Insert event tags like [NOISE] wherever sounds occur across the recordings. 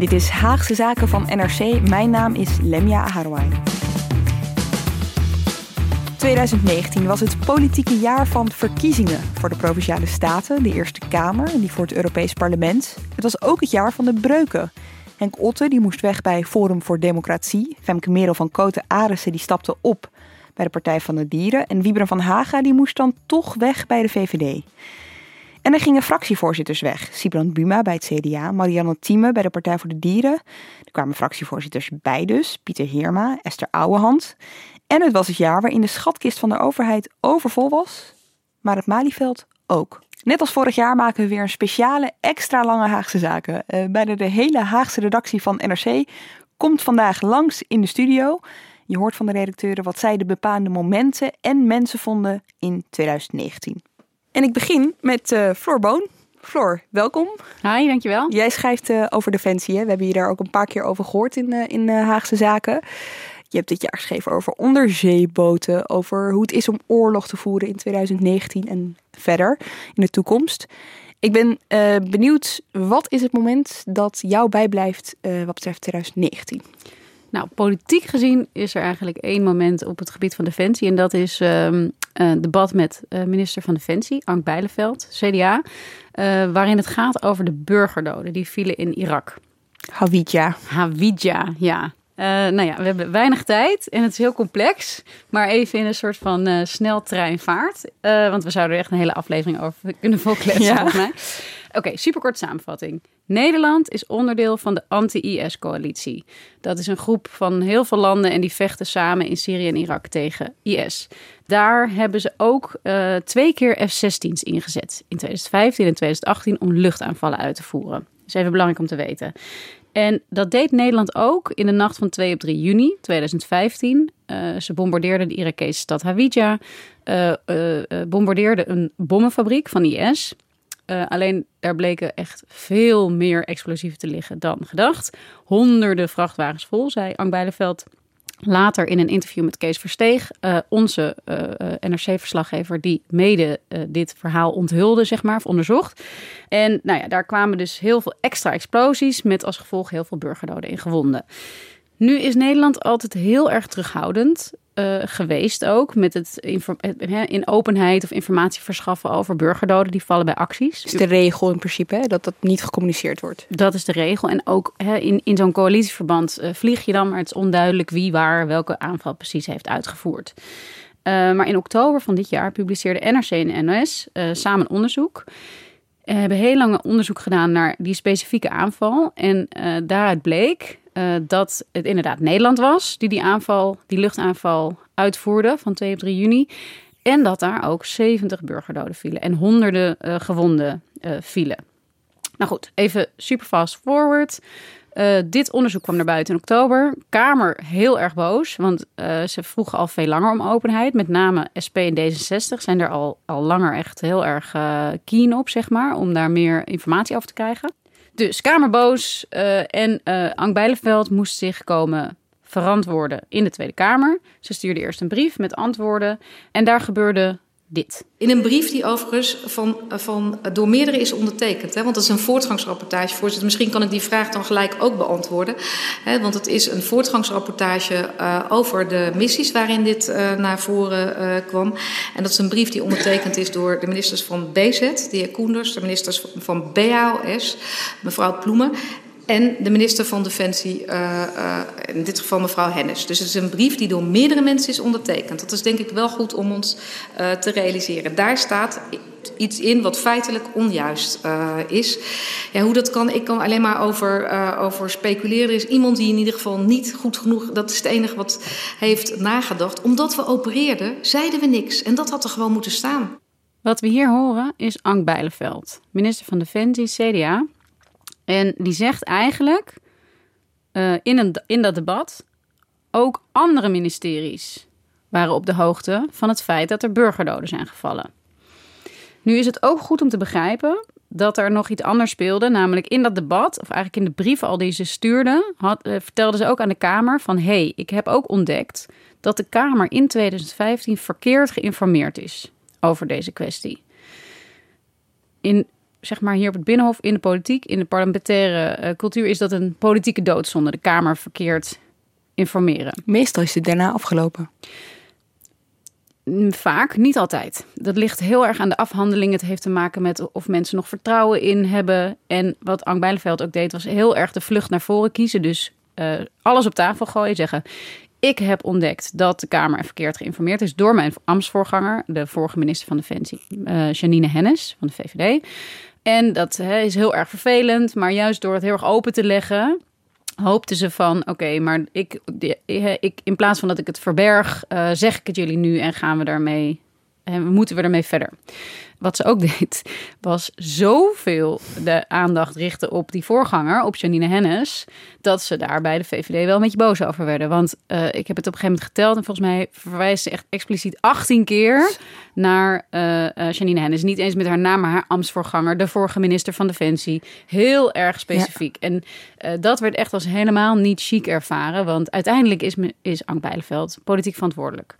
Dit is Haagse Zaken van NRC. Mijn naam is Lemia Aharwai. 2019 was het politieke jaar van verkiezingen voor de provinciale staten, de Eerste Kamer en die voor het Europees Parlement. Het was ook het jaar van de breuken. Henk Otte die moest weg bij Forum voor Democratie. Femke Merel van Koten Arissen die stapte op bij de Partij van de Dieren. En Wiebren van Haga die moest dan toch weg bij de VVD. En er gingen fractievoorzitters weg. Sibrand Buma bij het CDA, Marianne Thieme bij de Partij voor de Dieren. Er kwamen fractievoorzitters bij dus, Pieter Heerma, Esther Ouwehand. En het was het jaar waarin de schatkist van de overheid overvol was, maar het Malieveld ook. Net als vorig jaar maken we weer een speciale, extra lange Haagse zaken. Uh, bijna de hele Haagse redactie van NRC komt vandaag langs in de studio. Je hoort van de redacteuren wat zij de bepaalde momenten en mensen vonden in 2019. En ik begin met uh, Floor Boon. Floor, welkom. Hi, dankjewel. Jij schrijft uh, over Defensie. Hè? We hebben je daar ook een paar keer over gehoord in, uh, in Haagse Zaken. Je hebt dit jaar geschreven over onderzeeboten, over hoe het is om oorlog te voeren in 2019 en verder in de toekomst. Ik ben benieuwd, wat is het moment dat jou bijblijft wat betreft 2019? Nou, politiek gezien is er eigenlijk één moment op het gebied van defensie. En dat is um, een debat met uh, minister van Defensie, Ank Bijleveld, CDA. waarin het gaat over de burgerdoden die vielen in Irak. Hawija. Hawija, ja. Uh, nou ja, we hebben weinig tijd en het is heel complex. Maar even in een soort van uh, sneltreinvaart. Uh, want we zouden er echt een hele aflevering over kunnen volkletsen, ja. volgens mij. Oké, superkort samenvatting. Nederland is onderdeel van de anti-IS-coalitie. Dat is een groep van heel veel landen en die vechten samen in Syrië en Irak tegen IS. Daar hebben ze ook uh, twee keer F-16's ingezet. In 2015 en 2018 om luchtaanvallen uit te voeren. Dat is even belangrijk om te weten. En dat deed Nederland ook in de nacht van 2 op 3 juni 2015. Uh, ze bombardeerden de Irakese stad Hawija. Uh, bombardeerden een bommenfabriek van IS. Alleen er bleken echt veel meer explosieven te liggen dan gedacht. Honderden vrachtwagens vol, zei Bijleveld. Later in een interview met Kees Versteeg, uh, onze uh, NRC-verslaggever, die mede dit verhaal onthulde, zeg maar, of onderzocht. En nou ja, daar kwamen dus heel veel extra explosies met als gevolg heel veel burgerdoden en gewonden. Nu is Nederland altijd heel erg terughoudend uh, geweest ook met het in openheid of informatie verschaffen over burgerdoden die vallen bij acties. Dat is de regel in principe, hè? dat dat niet gecommuniceerd wordt. Dat is de regel. En ook hè, in, in zo'n coalitieverband uh, vlieg je dan, maar het is onduidelijk wie waar welke aanval precies heeft uitgevoerd. Uh, maar in oktober van dit jaar publiceerde NRC en NOS samen onderzoek. We hebben heel lang onderzoek gedaan naar die specifieke aanval. En daaruit bleek uh, dat het inderdaad Nederland was die die aanval, die luchtaanval uitvoerde van 2 op 3 juni. En dat daar ook 70 burgerdoden vielen en honderden uh, gewonden uh, vielen. Nou goed, even super fast forward. dit onderzoek kwam naar buiten in oktober. Kamer heel erg boos, want ze vroegen al veel langer om openheid. Met name SP en D66 zijn er al, al langer echt heel erg keen op, zeg maar, om daar meer informatie over te krijgen. Dus Kamerboos uh, en uh, Ank Bijleveld moest zich komen verantwoorden in de Tweede Kamer. Ze stuurde eerst een brief met antwoorden en daar gebeurde dit. In een brief die overigens van, van, door meerdere is ondertekend. Hè, want dat is een voortgangsrapportage. Voorzitter, misschien kan ik die vraag dan gelijk ook beantwoorden. Hè, want het is een voortgangsrapportage uh, over de missies waarin dit uh, naar voren uh, kwam. En dat is een brief die ondertekend is door de ministers van BZ, de heer Koenders, de ministers van BAOS, mevrouw Ploemen en de minister van Defensie, uh, uh, in dit geval mevrouw Hennis. Dus het is een brief die door meerdere mensen is ondertekend. Dat is denk ik wel goed om ons uh, te realiseren. Daar staat iets in wat feitelijk onjuist is. Ja, hoe dat kan, ik kan alleen maar over, over speculeren. Er is iemand die in ieder geval niet goed genoeg, dat is het enige wat heeft nagedacht. Omdat we opereerden, zeiden we niks. En dat had er gewoon moeten staan. Wat we hier horen is Ank Bijleveld, minister van Defensie, CDA. En die zegt eigenlijk: uh, in, een, in dat debat ook andere ministeries waren op de hoogte van het feit dat er burgerdoden zijn gevallen. Nu is het ook goed om te begrijpen dat er nog iets anders speelde. Namelijk in dat debat, of eigenlijk in de brieven al die ze stuurden, had, uh, vertelden ze ook aan de Kamer van... hé, hey, ik heb ook ontdekt dat de Kamer in 2015 verkeerd geïnformeerd is over deze kwestie. In, zeg maar hier op het Binnenhof, in de politiek, in de parlementaire uh, cultuur... is dat een politieke doodzonde, de Kamer verkeerd informeren. Meestal is het daarna afgelopen. Mm, vaak, niet altijd. Dat ligt heel erg aan de afhandeling. Het heeft te maken met of mensen nog vertrouwen in hebben. En wat Ank Bijleveld ook deed, was heel erg de vlucht naar voren kiezen. Dus uh, alles op tafel gooien. Zeggen, ik heb ontdekt dat de Kamer verkeerd geïnformeerd is door mijn ambtsvoorganger, de vorige minister van Defensie, uh, Janine Hennis van de VVD. En dat he, is heel erg vervelend, maar juist door het heel erg open te leggen, hoopten ze van, oké, maar ik, ik, in plaats van dat ik het verberg, uh, zeg ik het jullie nu en gaan we daarmee, en moeten we ermee verder. Wat ze ook [LAUGHS] deed, was zoveel de aandacht richten op die voorganger, op Janine Hennis, dat ze daar bij de VVD wel een beetje boos over werden. Want uh, ik heb het op een gegeven moment geteld en volgens mij verwijst ze echt expliciet 18 keer naar uh, uh, Janine Hennis. Niet eens met haar naam, maar haar ambtsvoorganger, de vorige minister van Defensie. Heel erg specifiek. Ja. En dat werd echt als helemaal niet chic ervaren, want uiteindelijk is, is Ank Bijleveld politiek verantwoordelijk.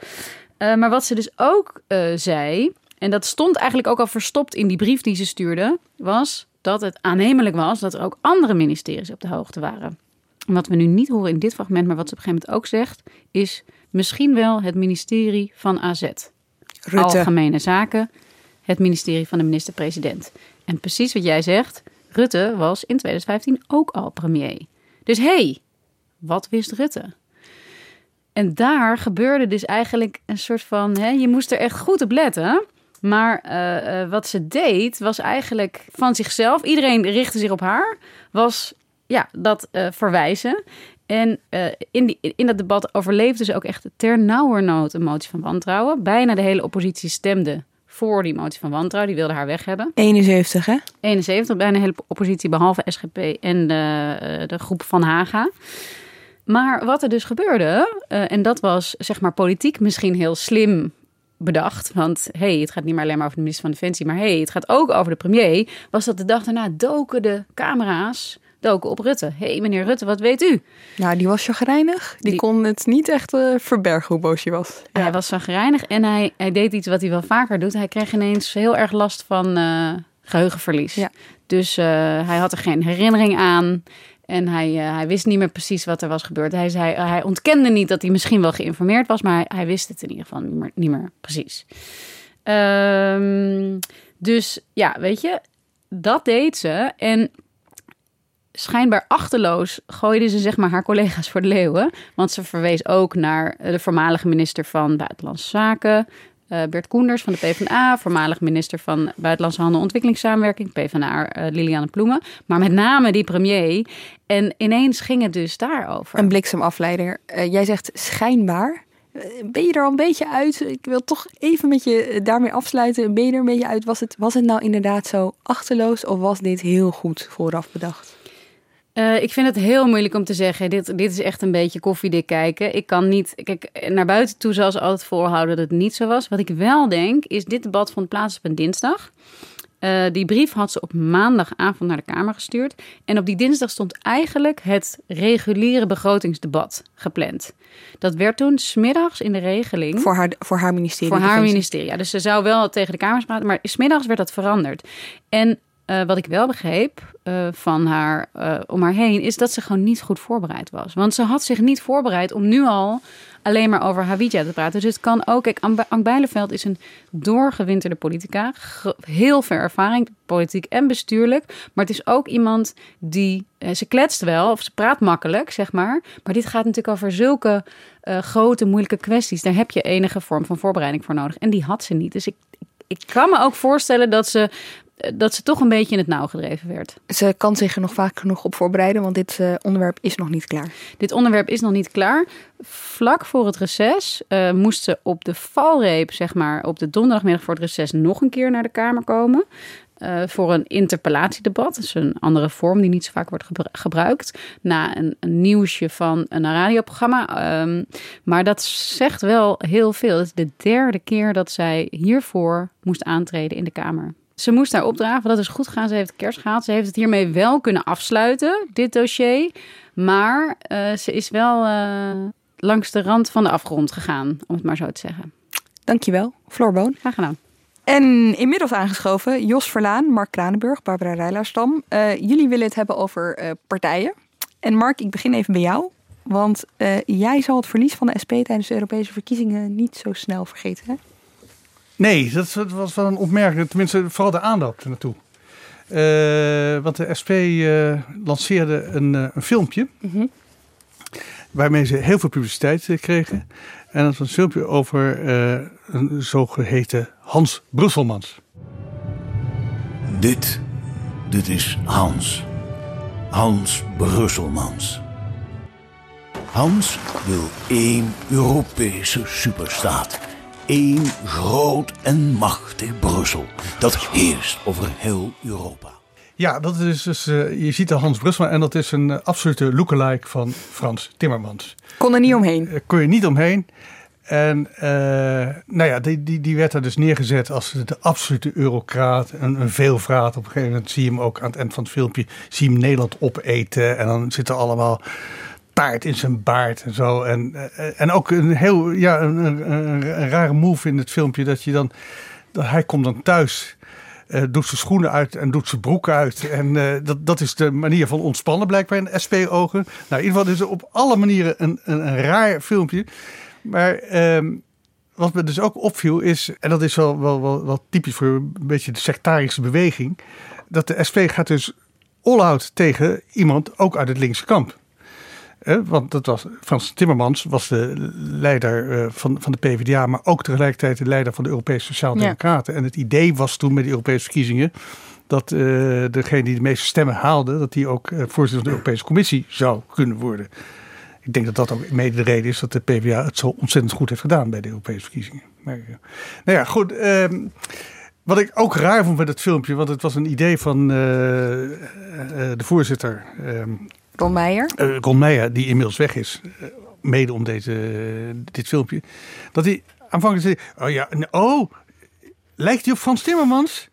Maar wat ze dus ook zei, en dat stond eigenlijk ook al verstopt in die brief die ze stuurde, was dat het aannemelijk was dat er ook andere ministeries op de hoogte waren. En wat we nu niet horen in dit fragment, maar wat ze op een gegeven moment ook zegt, is misschien wel het ministerie van AZ. Rutte. Algemene Zaken, het ministerie van de minister-president. En precies wat jij zegt, Rutte was in 2015 ook al premier. Dus hé, hey, wat wist Rutte? En daar gebeurde dus eigenlijk een soort van, hè, je moest er echt goed op letten. Maar uh, uh, wat ze deed was eigenlijk van zichzelf. Iedereen richtte zich op haar. Was ja, dat uh, verwijzen. En in, die, in dat debat overleefde ze ook echt ternauwernood een motie van wantrouwen. Bijna de hele oppositie stemde voor die motie van wantrouwen. Die wilde haar weg hebben. 71, hè? 71, bijna de hele oppositie, behalve SGP en de, de groep van Haga. Maar wat er dus gebeurde, en dat was zeg maar politiek misschien heel slim bedacht. Want hey, het gaat niet meer alleen maar over de minister van Defensie, maar hey, het gaat ook over de premier. Was dat de dag daarna doken de camera's doken op Rutte. hey, meneer Rutte, wat weet u? Nou, die was chagrijnig. Die, die kon het niet echt uh, verbergen hoe boos hij was. Ja. Hij was chagrijnig en hij, hij deed iets wat hij wel vaker doet. Hij kreeg ineens heel erg last van uh, geheugenverlies. Ja. Dus uh, hij had er geen herinnering aan. En hij, uh, hij wist niet meer precies wat er was gebeurd. Hij, zei, uh, hij ontkende niet dat hij misschien wel geïnformeerd was, maar hij, wist het in ieder geval niet meer, niet meer precies. Um, dus ja, weet je, dat deed ze. En schijnbaar achterloos gooide ze zeg maar haar collega's voor de leeuwen. Want ze verwees ook naar de voormalige minister van Buitenlandse Zaken, uh, Bert Koenders van de PvdA, voormalig minister van Buitenlandse Handel en Ontwikkelingssamenwerking, PvdA uh, Liliane Ploemen, maar met name die premier. En ineens ging het dus daarover. Een bliksemafleider. Uh, jij zegt schijnbaar. Ben je er al een beetje uit? Ik wil toch even met je daarmee afsluiten. Ben je er een beetje uit? Was het, was het nou inderdaad zo achterloos of was dit heel goed vooraf bedacht? Uh, ik vind het heel moeilijk om te zeggen. Dit, dit is echt een beetje koffiedik kijken. Ik kan niet. Kijk, naar buiten toe zal ze altijd voorhouden dat het niet zo was. Wat ik wel denk, is dit debat vond plaats op een dinsdag. Uh, die brief had ze op maandagavond naar de Kamer gestuurd. En op die dinsdag stond eigenlijk het reguliere begrotingsdebat gepland. Dat werd toen smiddags in de regeling. Voor haar, voor haar ministerie. Voor haar ministerie. Ja, dus ze zou wel tegen de Kamers praten, maar smiddags werd dat veranderd. En uh, wat ik wel begreep uh, van haar uh, om haar heen, is dat ze gewoon niet goed voorbereid was. Want ze had zich niet voorbereid om nu al alleen maar over Hawija te praten. Dus het kan ook. Kijk, Ank Bijleveld is een doorgewinterde politica. Heel veel ervaring, politiek en bestuurlijk. Maar het is ook iemand die. Ze kletst wel, of ze praat makkelijk, zeg maar. Maar dit gaat natuurlijk over zulke grote, moeilijke kwesties. Daar heb je enige vorm van voorbereiding voor nodig. En die had ze niet. Dus ik, ik kan me ook voorstellen dat ze dat ze toch een beetje in het nauw gedreven werd. Ze kan zich er nog vaak genoeg op voorbereiden, want dit uh, onderwerp is nog niet klaar. Dit onderwerp is nog niet klaar. Vlak voor het reces uh, moest ze op de valreep, zeg maar, op de donderdagmiddag voor het reces nog een keer naar de Kamer komen. uh, voor een interpellatiedebat. Dat is een andere vorm die niet zo vaak wordt gebruikt. Na een, een, nieuwsje van een radioprogramma. Um, maar dat zegt wel heel veel. Het is de derde keer dat zij hiervoor moest aantreden in de Kamer. Ze moest daar opdragen, dat is goed gegaan. Ze heeft kerst gehaald. Ze heeft het hiermee wel kunnen afsluiten, dit dossier. Maar uh, ze is wel uh, langs de rand van de afgrond gegaan, om het maar zo te zeggen. Dankjewel, Floor Boon. Graag gedaan. En inmiddels aangeschoven Jos Verlaan, Mark Kranenburg, Barbara Rijlaarstam. Uh, jullie willen het hebben over partijen. En Mark, ik begin even bij jou. Want jij zal het verlies van de SP tijdens de Europese verkiezingen niet zo snel vergeten, hè? Nee, dat was wel een opmerking. Tenminste, vooral de aandacht naartoe. Uh, want de SP uh, lanceerde een, uh, een filmpje. Mm -hmm. Waarmee ze heel veel publiciteit kregen. En dat was een filmpje over een zogeheten Hans Brusselmans. Dit, dit is Hans. Hans Brusselmans. Hans wil één Europese superstaat één groot en machtig Brussel. Dat heerst over heel Europa. Ja, dat is dus, uh, je ziet de Hans Brussel en dat is een uh, absolute lookalike van Frans Timmermans. Kon er niet omheen. Uh, kon je niet omheen. En nou ja, die, die, die werd er dus neergezet als de absolute eurocraat. Een, een veelvraat. Op een gegeven moment zie je hem ook aan het eind van het filmpje. Zie je hem Nederland opeten. En dan zitten allemaal in zijn baard en zo. En, eh, en ook een heel ja, een, een, een, rare move in het filmpje dat je dan. Dat hij komt dan thuis. Uh, doet zijn schoenen uit en doet zijn broek uit. En uh, dat, dat is de manier van ontspannen blijkbaar in SP-ogen. Nou, in ieder geval is het op alle manieren een, een, een raar filmpje. Maar uh, wat me dus ook opviel is, en dat is wel, wel, wel, wel typisch voor een beetje de sectarische beweging. Dat de SP gaat dus all-out tegen iemand ook uit het linkse kamp want dat was, Frans Timmermans was de leider uh, van, van de PvdA, maar ook tegelijkertijd de leider van de Europese Sociaaldemocraten. Ja. En het idee was toen met de Europese verkiezingen dat uh, degene die de meeste stemmen haalde, dat die ook uh, voorzitter van de Europese Commissie zou kunnen worden. Ik denk dat dat ook mede de reden is dat de PvdA het zo ontzettend goed heeft gedaan bij de Europese verkiezingen. Maar, nou ja, goed. Ehm, wat ik ook raar vond met het filmpje, want het was een idee van de voorzitter ehm, Ron Meijer? Uh, Meijer, die inmiddels weg is, uh, mede om deze, dit filmpje. Dat hij aanvankelijk zei, oh ja, oh, lijkt hij op Frans Timmermans?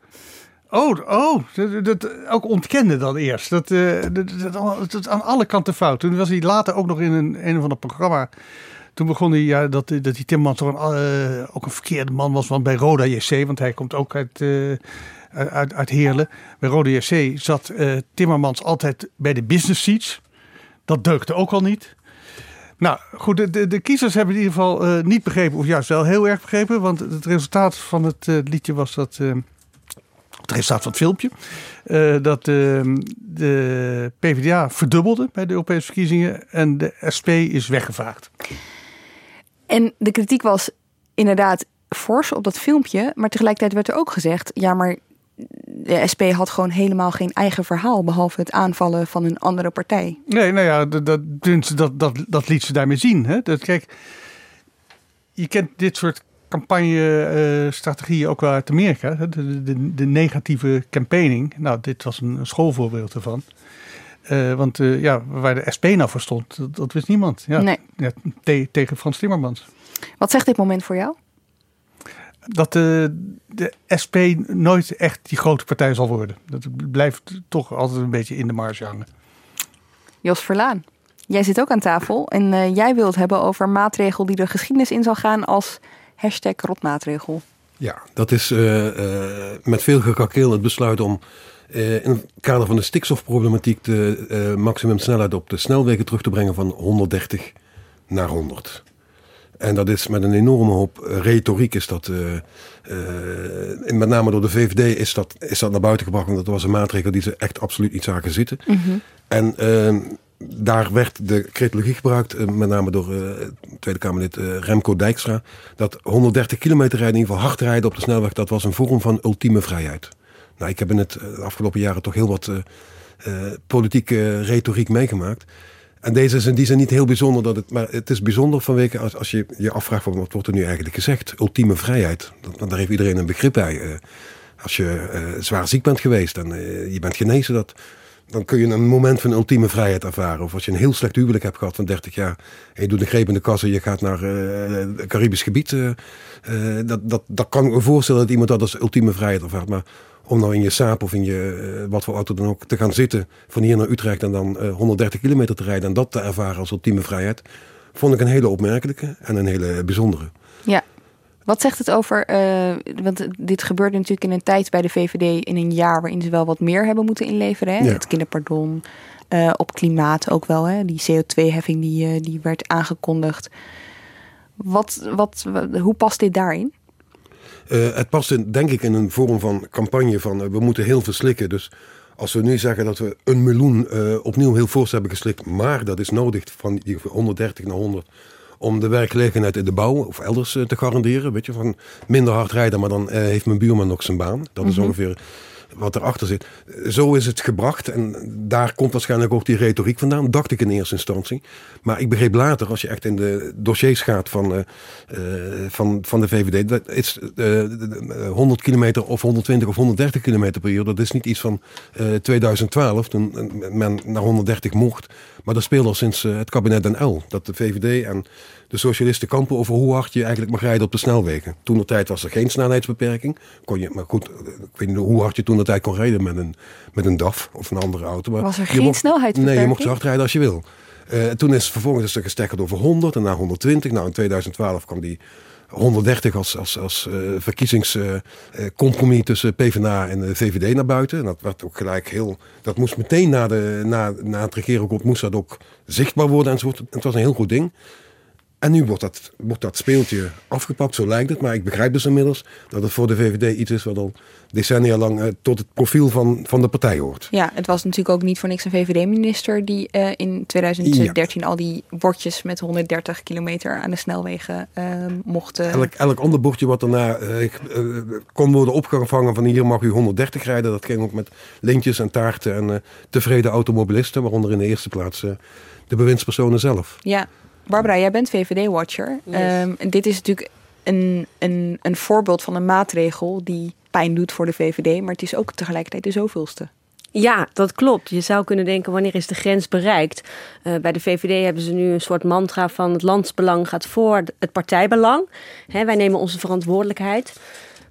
Oh, oh, dat, dat ook ontkende dan eerst. Dat, uh, dat, dat, dat, aan alle kanten fout. Toen was hij later ook nog in een, een of ander programma. Toen begon hij ja, dat, dat die Timmermans toch een, ook een verkeerde man was. Want bij Roda JC, want hij komt ook uit, uh, uit, uit Heerlen. Bij Rode JC zat uh, Timmermans altijd bij de business seats. Dat deukte ook al niet. Nou goed, de, de, kiezers hebben in ieder geval uh, niet begrepen, of juist wel heel erg begrepen. Want het resultaat van het liedje was dat. Het resultaat van het filmpje. dat de PvdA verdubbelde bij de Europese verkiezingen. En de SP is weggevaagd. En de kritiek was inderdaad fors op dat filmpje. Maar tegelijkertijd werd er ook gezegd: ja, maar de SP had gewoon helemaal geen eigen verhaal, behalve het aanvallen van een andere partij. Nee, nou ja, dat, dat, dat, dat, liet ze daarmee zien. Hè? Dat, kijk, je kent dit soort campagne-strategieën uh, ook wel uit Amerika. Hè? De, de, de, negatieve campaigning. Nou, dit was een schoolvoorbeeld ervan. Uh, want uh, ja, waar de SP nou voor stond, dat, dat wist niemand. Ja, nee. ja, te, tegen Frans Timmermans. Wat zegt dit moment voor jou? Dat de, de SP nooit echt die grote partij zal worden. Dat blijft toch altijd een beetje in de marge hangen. Jos Verlaan, jij zit ook aan tafel en uh, jij wilt hebben over een maatregel die de geschiedenis in zal gaan als hashtag rotmaatregel. Ja, dat is uh, uh, met veel gekakeel het besluit om in het kader van de stikstofproblematiek de maximumsnelheid op de snelwegen terug te brengen van 130 naar 100. En dat is met een enorme hoop eh, retoriek is dat, uh, uh, met name door de VVD is dat, is dat naar buiten gebracht. Want dat was een maatregel die ze echt absoluut niet zagen zitten. Mm -hmm. En uh, daar werd de cretologie gebruikt, met name door Tweede Kamerlid Remco Dijkstra. Dat 130 kilometer rijden, in ieder geval hard rijden op de snelweg, dat was een vorm van ultieme vrijheid. Nou, ik heb in het de afgelopen jaren toch heel wat politieke retoriek meegemaakt. En deze is in die zin niet heel bijzonder. Dat het, maar het is bijzonder vanwege als, als je je afvraagt wat wordt er nu eigenlijk gezegd. Ultieme vrijheid. Dat, daar heeft iedereen een begrip bij. Uh, Als je zwaar ziek bent geweest en je bent genezen, dat, dan kun je een moment van ultieme vrijheid ervaren. Of als je een heel slecht huwelijk hebt gehad van 30 jaar. En je doet een greep in de kassen, je gaat naar het Caribisch gebied. dat, dat, dat kan ik me voorstellen dat iemand dat als ultieme vrijheid ervaart. Maar om nou in je saap of in je wat voor auto dan ook te gaan zitten. Van hier naar Utrecht en dan 130 kilometer te rijden. En dat te ervaren als ultieme vrijheid vond ik een hele opmerkelijke en een hele bijzondere. Ja. Wat zegt het over, uh, want dit gebeurde natuurlijk in een tijd bij de VVD in een jaar waarin ze wel wat meer hebben moeten inleveren. Hè? Het kinderpardon, uh, op klimaat ook wel, hè? die CO2-heffing die, uh, die werd aangekondigd. Wat, wat, hoe past dit daarin? Het past in, denk ik in een vorm van campagne van we moeten heel veel slikken. Dus als we nu zeggen dat we een miljoen uh, opnieuw heel fors hebben geslikt, maar dat is nodig van 130 naar 100 om de werkgelegenheid in de bouw of elders te garanderen. Weet je, van minder hard rijden, maar dan heeft mijn buurman nog zijn baan. Dat is mm -hmm. ongeveer wat erachter zit. Zo is het gebracht en daar komt waarschijnlijk ook die retoriek vandaan, dacht ik in eerste instantie. Maar ik begreep later, als je echt in de dossiers gaat van, uh, van, van de VVD, dat is uh, 100 kilometer of 120 of 130 kilometer per uur. Dat is niet iets van 2012, toen men naar 130 mocht. Maar dat speelt al sinds het kabinet Den L. Dat de VVD en de socialisten kampen over hoe hard je eigenlijk mag rijden op de snelwegen. Toen de tijd was er geen snelheidsbeperking. Kon je, maar goed, ik weet niet hoe hard je toen de tijd kon rijden met een, met een DAF of een andere auto. Maar was er geen snelheidsbeperking? Nee, je mocht zo hard rijden als je wil. Uh, toen is vervolgens is er gesteggerd over 100 en na 120. Nou, in 2012 kwam die 130 als, als, als uh, verkiezingscompromis uh, tussen PvdA en de VVD naar buiten. En dat werd ook gelijk heel. Dat moest meteen na, de, na, na het regeren moest dat ook zichtbaar worden enzovoort. En het was een heel goed ding. En nu wordt dat, wordt dat speeltje afgepakt, zo lijkt het. Maar ik begrijp dus inmiddels dat het voor de VVD iets is wat al decennia lang uh, tot het profiel van, van de partij hoort. Ja, het was natuurlijk ook niet voor niks een VVD-minister die uh, in 2013 ja. al die bordjes met 130 kilometer aan de snelwegen uh, mocht. Elk, elk ander bordje wat daarna kon worden opgevangen van hier mag u 130 rijden. Dat ging ook met lintjes en taarten en tevreden automobilisten, waaronder in de eerste plaats de bewindspersonen zelf. Ja, Barbara, jij bent VVD-watcher. Yes. Um, dit is natuurlijk een, een, een voorbeeld van een maatregel die pijn doet voor de VVD, maar het is ook tegelijkertijd de zoveelste. Ja, dat klopt. Je zou kunnen denken, wanneer is de grens bereikt? Uh, bij de VVD hebben ze nu een soort mantra van het landsbelang gaat voor het partijbelang. Hè, wij nemen onze verantwoordelijkheid.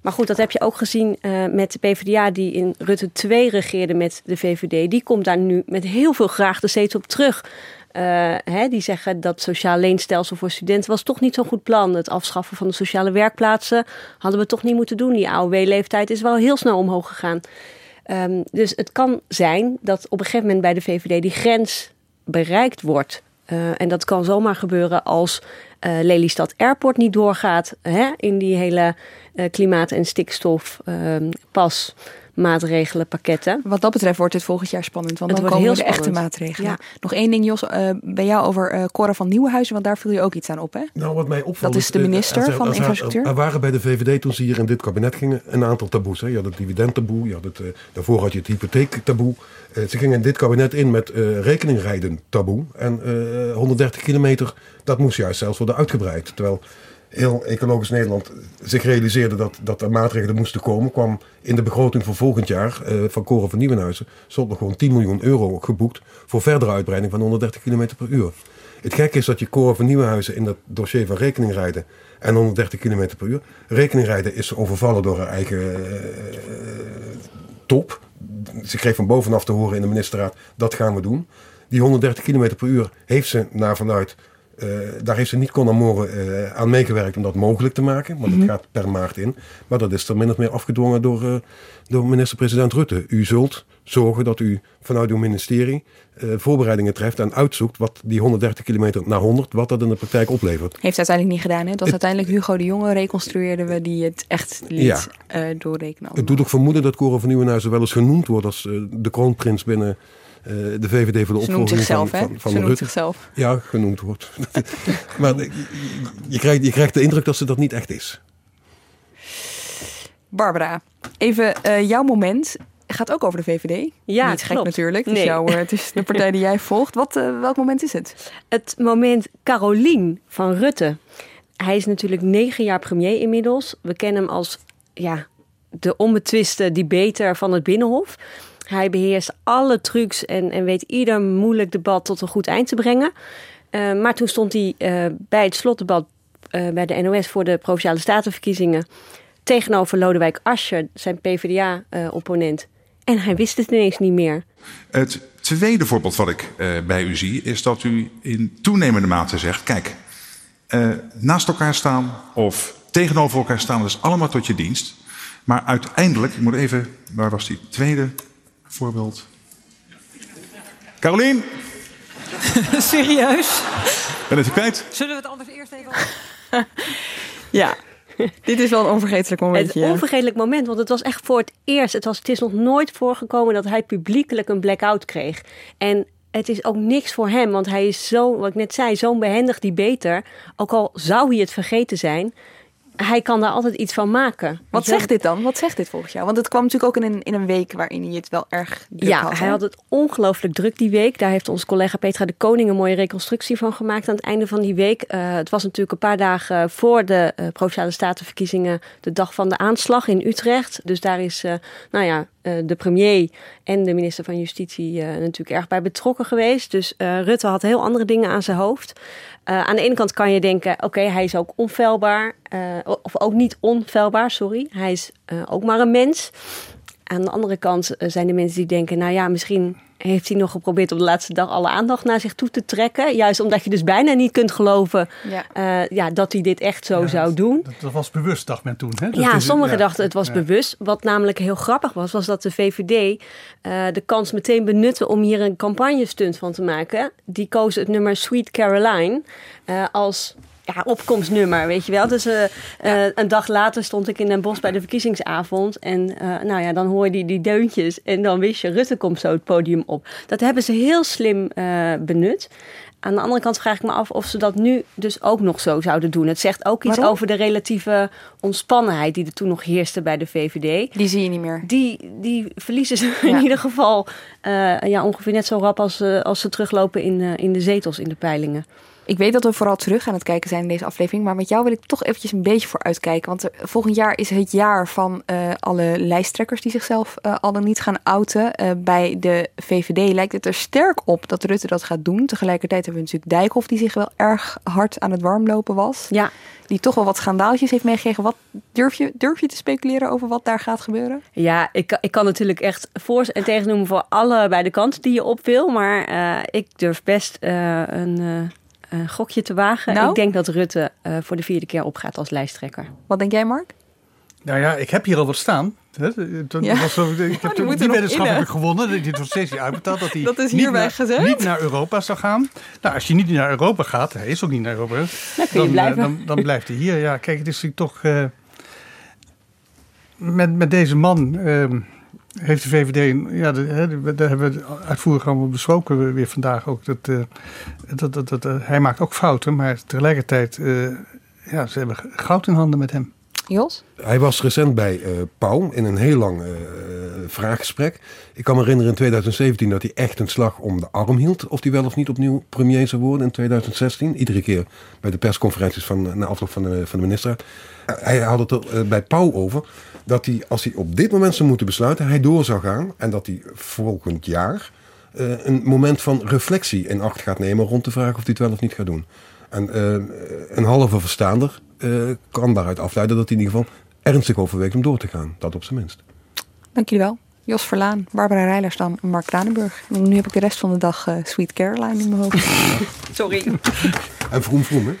Maar goed, dat heb je ook gezien uh, met de PvdA die in Rutte 2 regeerde met de VVD. Die komt daar nu met heel veel graag de steeds op terug. Uh, hè, die zeggen dat sociaal leenstelsel voor studenten was toch niet zo'n goed plan. Het afschaffen van de sociale werkplaatsen hadden we toch niet moeten doen. Die AOW-leeftijd is wel heel snel omhoog gegaan. Um, dus het kan zijn dat op een gegeven moment bij de VVD die grens bereikt wordt. Uh, en dat kan zomaar gebeuren als uh, Lelystad Airport niet doorgaat hè, in die hele klimaat- en stikstofpas. Maatregelenpakketten. Wat dat betreft wordt het volgend jaar spannend, want het dan komen heel de echte maatregelen. Ja. Nog één ding, Jos, uh, bij jou over uh, Cora van Nieuwenhuizen, want daar viel je ook iets aan op, hè? Nou, wat mij opvalt... Dat is de minister uh, van Infrastructuur. Er waren bij de VVD, toen ze hier in dit kabinet gingen, een aantal taboes. Hè. Je had het dividendtaboe, je had het, daarvoor had je het hypotheektaboe. ze gingen in dit kabinet in met rekeningrijden taboe. En 130 kilometer, dat moest juist zelfs worden uitgebreid. Terwijl heel ecologisch Nederland zich realiseerde dat, dat er maatregelen moesten komen, kwam in de begroting voor volgend jaar uh, van Koren van Nieuwenhuizen stond nog gewoon 10 miljoen euro geboekt voor verdere uitbreiding van 130 km per uur. Het gekke is dat je Koren van Nieuwenhuizen in dat dossier van rekening rijden en 130 km per uur. Rekening rijden is overvallen door haar eigen uh, top. Ze kreeg van bovenaf te horen in de ministerraad, dat gaan we doen. Die 130 km per uur heeft ze naar vanuit daar heeft ze niet con amore uh, aan meegewerkt om dat mogelijk te maken. Want mm -hmm. het gaat per maart in. Maar dat is er min of meer afgedwongen door, uh, door minister-president Rutte. U zult zorgen dat u vanuit uw ministerie voorbereidingen treft en uitzoekt wat die 130 kilometer naar 100, wat dat in de praktijk oplevert. Heeft uiteindelijk niet gedaan. Hè? Het was het, uiteindelijk Hugo de Jonge reconstrueerde we die het echt liet ja. doorrekenen. Allemaal. Het doet ook vermoeden dat Cora van Nieuwenhuizen wel eens genoemd wordt als de kroonprins binnen de VVD voor de opvolging zichzelf, van, van, van ze Rutte. zichzelf. Ja, genoemd wordt. [LAUGHS] maar je, je, krijgt, je krijgt de indruk dat ze dat niet echt is. Barbara, even uh, jouw moment gaat ook over de VVD. Ja, Niet gek klopt. natuurlijk. Het is, Nee. jouw, het is de partij die jij volgt. Wat, uh, welk moment is het? Het moment Carolien van Rutte. Hij is natuurlijk negen jaar premier inmiddels. We kennen hem als ja, de onbetwiste debater van het Binnenhof. Hij beheerst alle trucs en, en weet ieder moeilijk debat tot een goed eind te brengen. Uh, maar toen stond hij uh, bij het slotdebat uh, bij de NOS voor de Provinciale Statenverkiezingen tegenover Lodewijk Asscher, zijn PvdA-opponent. en hij wist het ineens niet meer. Het tweede voorbeeld wat ik bij u zie is dat u in toenemende mate zegt: kijk, naast elkaar staan of tegenover elkaar staan, dat is allemaal tot je dienst. Maar uiteindelijk, ik moet even, waar was die tweede voorbeeld? Carolien? [LAUGHS] Serieus? Ben het kwijt? Zullen we het anders eerst even... [LAUGHS] ja, dit is wel een onvergetelijk momentje. Het onvergetelijk moment, want het was echt voor het eerst. Het, was, het is nog nooit voorgekomen dat hij publiekelijk een blackout kreeg. En het is ook niks voor hem, want hij is zo, wat ik net zei, zo'n behendig die beter. Ook al zou hij het vergeten zijn, hij kan daar altijd iets van maken. Wat zegt dit dan? Wat zegt dit volgens jou? Want het kwam natuurlijk ook in een, in een week waarin hij het wel erg druk ja, had. Ja, hij had het ongelooflijk druk die week. Daar heeft onze collega Petra de Koning een mooie reconstructie van gemaakt aan het einde van die week. Uh, het was natuurlijk een paar dagen voor de uh, Provinciale Statenverkiezingen de dag van de aanslag in Utrecht. Dus daar is, uh, nou ja, de premier en de minister van Justitie natuurlijk erg bij betrokken geweest. Dus Rutte had heel andere dingen aan zijn hoofd. Aan de ene kant kan je denken, oké, hij is ook onfeilbaar. Of ook niet onfeilbaar, sorry. Hij is ook maar een mens. Aan de andere kant zijn er mensen die denken, nou ja, misschien heeft hij nog geprobeerd op de laatste dag alle aandacht naar zich toe te trekken. Juist omdat je dus bijna niet kunt geloven ja. Uh, ja, dat hij dit echt zo ja, zou doen. Dat, dat, was bewust, dacht men toen. Hè? Dat ja, sommigen dachten het was bewust. Wat namelijk heel grappig was, was dat de VVD uh, de kans meteen benutte om hier een campagne-stunt van te maken. Die koos het nummer Sweet Caroline uh, als ja, opkomstnummer, weet je wel. Dus uh, uh, een dag later stond ik in Den Bosch bij de verkiezingsavond. En uh, nou ja, dan hoor je die, die deuntjes. En dan wist je, Rutte komt zo het podium op. Dat hebben ze heel slim benut. Aan de andere kant vraag ik me af of ze dat nu dus ook nog zo zouden doen. Het zegt ook iets Waarom? over de relatieve ontspannenheid die er toen nog heerste bij de VVD. Die zie je niet meer. Die, die verliezen ze ja. in ieder geval ja, ongeveer net zo rap als, als ze teruglopen in, in de zetels in de peilingen. Ik weet dat we vooral terug aan het kijken zijn in deze aflevering. Maar met jou wil ik toch eventjes een beetje voor uitkijken. Want volgend jaar is het jaar van uh, alle lijsttrekkers die zichzelf uh, al dan niet gaan outen. Uh, bij de VVD lijkt het er sterk op dat Rutte dat gaat doen. Tegelijkertijd hebben we natuurlijk Dijkhoff die zich wel erg hard aan het warmlopen was. Ja. Die toch wel wat schandaaltjes heeft meegekregen. Wat durf je, durf je te speculeren over wat daar gaat gebeuren? Ja, ik, ik kan natuurlijk echt voor en tegen noemen voor alle bij de kanten die je op wil. Maar ik durf best een een gokje te wagen. Nou? Ik denk dat Rutte uh, voor de vierde keer opgaat als lijsttrekker. Wat denk jij, Mark? Nou ja, ik heb hier al wat staan. Ja. Was zo, ik [LAUGHS] heb oh, die, die weddenschap heb ik gewonnen. Die wordt steeds uitbetaald. Dat [LAUGHS] hij dat is niet, naar, gezegd? niet naar Europa zou gaan. Nou, als je niet naar Europa gaat, hij is ook niet naar Europa. Dan, kun je dan, dan, dan, blijft hij hier. Ja, kijk, het is natuurlijk toch... Uh, met, met deze man... Uh, heeft de VVD, ja, daar hebben we uitvoerig allemaal besproken weer vandaag ook. Dat, uh, dat, dat, dat uh, hij maakt ook fouten, maar tegelijkertijd, uh, ja, ze hebben goud in handen met hem. Jos? Hij was recent bij Pauw in een heel lang vraaggesprek. Ik kan me herinneren in 2017 dat hij echt een slag om de arm hield. Of hij wel of niet opnieuw premier zou worden in 2016. Iedere keer bij de persconferenties van, na afloop van de, van de minister. Hij had het er bij Pauw over dat hij, als hij op dit moment zou moeten besluiten, hij door zou gaan. En dat hij volgend jaar uh, een moment van reflectie in acht gaat nemen rond de vraag of hij het wel of niet gaat doen. En uh, een halve verstaander uh, kan daaruit afleiden dat hij in ieder geval ernstig overweegt om door te gaan. Dat op zijn minst. Dank jullie wel. Jos Verlaan, Barbara Rijlersdam en Mark Kranenburg. En nu heb ik de rest van de dag Sweet Caroline in mijn hoofd. [LAUGHS] Sorry. [LAUGHS] en vroom vroom, hè?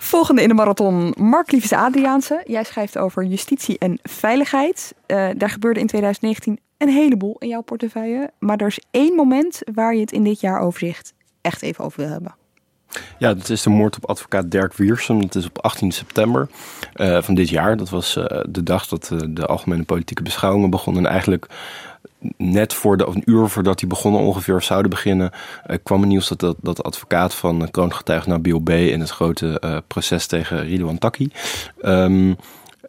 Volgende in de marathon, Mark Liefs Adriaanse. Jij schrijft over justitie en veiligheid. Uh, daar gebeurde in 2019 een heleboel in jouw portefeuille. Maar er is één moment waar je het in dit jaaroverzicht echt even over wil hebben. Ja, dat is de moord op advocaat Dirk Wiersum. Dat is op 18 september uh, van dit jaar. Dat was uh, de dag dat uh, de algemene politieke beschouwingen begonnen. En eigenlijk net voor de, of een uur voordat die begonnen ongeveer of zouden beginnen, kwam het nieuws dat, dat, de advocaat van kroongetuige Nabil B. in het grote proces tegen Ridouan Taki um,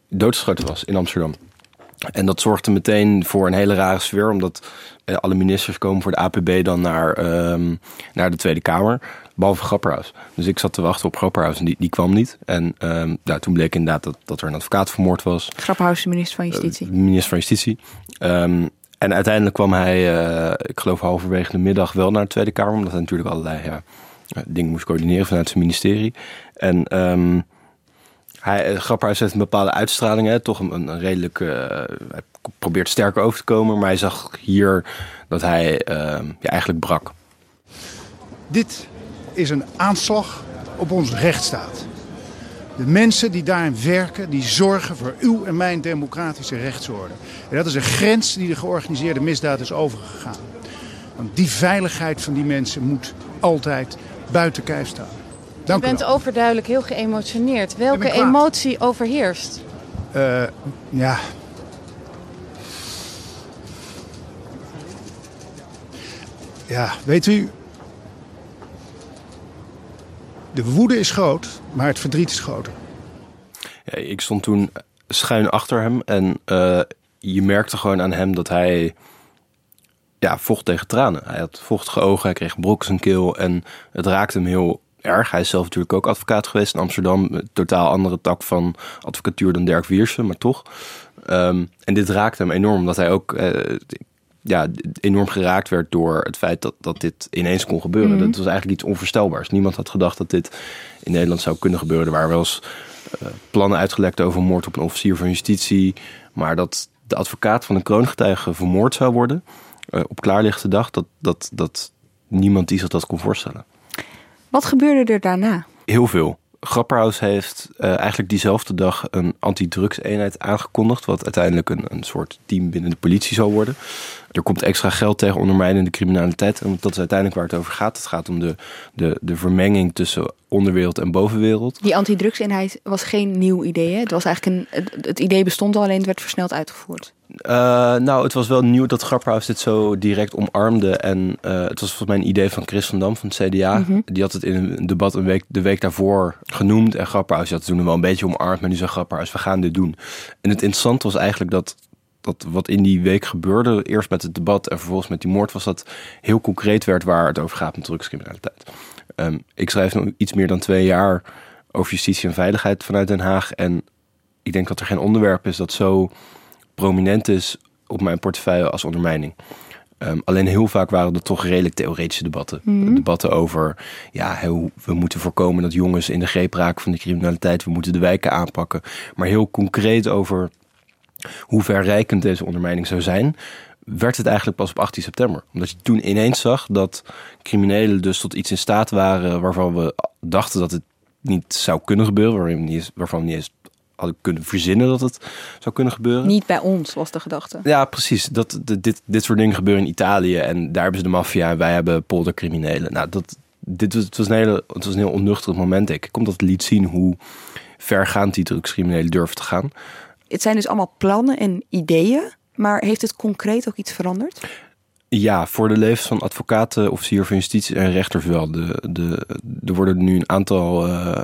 doodgeschoten was in Amsterdam. En dat zorgde meteen voor een hele rare sfeer, omdat alle ministers komen voor de APB dan naar, um, naar de Tweede Kamer. Behalve Grapperhaus. Dus ik zat te wachten op Grapperhaus en die, die kwam niet. En um, nou, toen bleek inderdaad dat, dat er een advocaat vermoord was. Grapperhaus, de minister van Justitie. Uh, minister van Justitie. Um, en uiteindelijk kwam hij, uh, ik geloof halverwege de middag, wel naar de Tweede Kamer. Omdat hij natuurlijk allerlei ja, dingen moest coördineren vanuit zijn ministerie. En um, hij, Grapperhaus heeft een bepaalde uitstraling. Hè, toch een, een redelijk... Uh, hij probeert sterker over te komen. Maar hij zag hier dat hij uh, ja, eigenlijk brak. Dit is een aanslag op onze rechtsstaat. De mensen die daarin werken, die zorgen voor uw en mijn democratische rechtsorde. En dat is een grens die de georganiseerde misdaad is overgegaan. Want die veiligheid van die mensen moet altijd buiten kijf staan. Dank u bent overduidelijk heel geëmotioneerd. Welke emotie overheerst? Uh, ja. Ja, weet u, de woede is groot, maar het verdriet is groter. Ja, ik stond toen schuin achter hem en uh, je merkte gewoon aan hem dat hij ja, vocht tegen tranen. Hij had vochtige ogen, hij kreeg brok zijn keel en het raakte hem heel erg. Hij is zelf natuurlijk ook advocaat geweest in Amsterdam. Een totaal andere tak van advocatuur dan Dirk Wiersen, maar toch. Um, en dit raakte hem enorm, omdat hij ook uh, ja, enorm geraakt werd door het feit dat, dat dit ineens kon gebeuren. Mm. Dat was eigenlijk iets onvoorstelbaars. Niemand had gedacht dat dit in Nederland zou kunnen gebeuren. Er waren wel eens uh, plannen uitgelekt over moord op een officier van justitie. Maar dat de advocaat van een kroongetuige vermoord zou worden uh, op klaarlichte dag, dat, dat, dat niemand die zich dat kon voorstellen. Wat gebeurde er daarna? Heel veel. Grapperhaus heeft uh, eigenlijk diezelfde dag een antidrugseenheid aangekondigd, wat uiteindelijk een, een soort team binnen de politie zal worden. Er komt extra geld tegen ondermijnende criminaliteit. En dat is uiteindelijk waar het over gaat. Het gaat om de, de, de vermenging tussen onderwereld en bovenwereld. Die antidrugseenheid was geen nieuw idee. Hè? Het, was eigenlijk een, het, het idee bestond al, alleen het werd versneld uitgevoerd. Uh, nou, het was wel nieuw dat Grapperhaus dit zo direct omarmde. En uh, het was volgens mij een idee van Chris van Dam van het CDA. Mm -hmm. Die had het in een debat een week, de week daarvoor genoemd. En Grapperhaus had het toen wel een beetje omarmd. Maar nu zei Grapperhaus, we gaan dit doen. En het interessante was eigenlijk dat dat wat in die week gebeurde, eerst met het debat en vervolgens met die moord, was dat heel concreet werd waar het over gaat met drugscriminaliteit. Um, ik schrijf nu iets meer dan twee jaar over justitie en veiligheid vanuit Den Haag. En ik denk dat er geen onderwerp is dat zo prominent is op mijn portefeuille als ondermijning. Um, alleen heel vaak waren er toch redelijk theoretische debatten. Mm -hmm. Debatten over, ja, hoe we moeten voorkomen dat jongens in de greep raken van de criminaliteit. We moeten de wijken aanpakken. Maar heel concreet over hoe verrijkend deze ondermijning zou zijn, werd het eigenlijk pas op 18 september. Omdat je toen ineens zag dat criminelen dus tot iets in staat waren waarvan we dachten dat het niet zou kunnen gebeuren, waarvan we niet, waarvan we niet eens hadden kunnen verzinnen dat het zou kunnen gebeuren. Niet bij ons was de gedachte. Ja, precies. Dat, dit, dit soort dingen gebeuren in Italië en daar hebben ze de maffia en wij hebben poldercriminelen. Nou, dat, dit was, het, was een hele, het was een heel onnuchterend moment. Ik kom dat het liet zien hoe vergaand die drugscriminelen durven te gaan. Het zijn dus allemaal plannen en ideeën, maar heeft het concreet ook iets veranderd? Ja, voor de levens van advocaten, officier van justitie en rechters wel. De, de, er worden nu een aantal uh,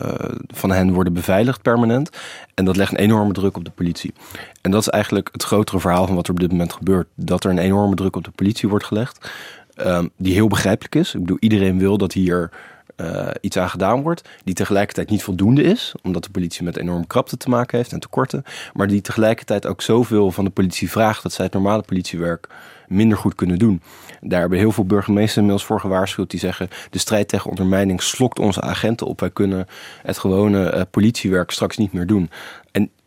van hen worden beveiligd permanent. En dat legt een enorme druk op de politie. En dat is eigenlijk het grotere verhaal van wat er op dit moment gebeurt. Dat er een enorme druk op de politie wordt gelegd. Um, die heel begrijpelijk is. Ik bedoel, iedereen wil dat hier uh, iets aan gedaan wordt, die tegelijkertijd niet voldoende is, omdat de politie met enorme krapte te maken heeft en tekorten, maar die tegelijkertijd ook zoveel van de politie vraagt dat zij het normale politiewerk minder goed kunnen doen. Daar hebben heel veel burgemeesters inmiddels voor gewaarschuwd die zeggen de strijd tegen ondermijning slokt onze agenten op. Wij kunnen het gewone uh, politiewerk straks niet meer doen.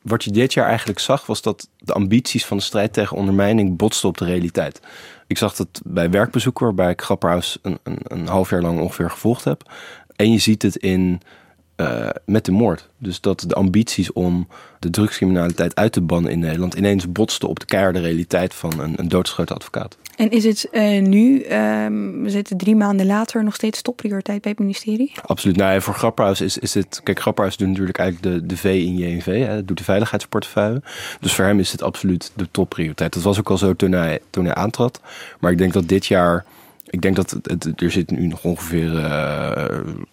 Wat je dit jaar eigenlijk zag was dat de ambities van de strijd tegen ondermijning botsten op de realiteit. Ik zag dat bij werkbezoeken, waarbij ik Grapperhaus een, een, een half jaar lang ongeveer gevolgd heb. En je ziet het in, uh, met de moord. Dus dat de ambities om de drugscriminaliteit uit te bannen in Nederland ineens botsten op de keiharde realiteit van een, een doodgeschoten advocaat. En is het uh, nu, um, we zitten drie maanden later, nog steeds topprioriteit bij het ministerie? Absoluut. Nou, voor Grapperhaus is, is het... Kijk, Grapperhaus doet natuurlijk eigenlijk de, de V in JNV. Hè, doet de veiligheidsportefeuille. Dus voor hem is het absoluut de topprioriteit. Dat was ook al zo toen hij, toen hij aantrad. Maar ik denk dat dit jaar... Ik denk dat het, het, er zit nu nog ongeveer uh,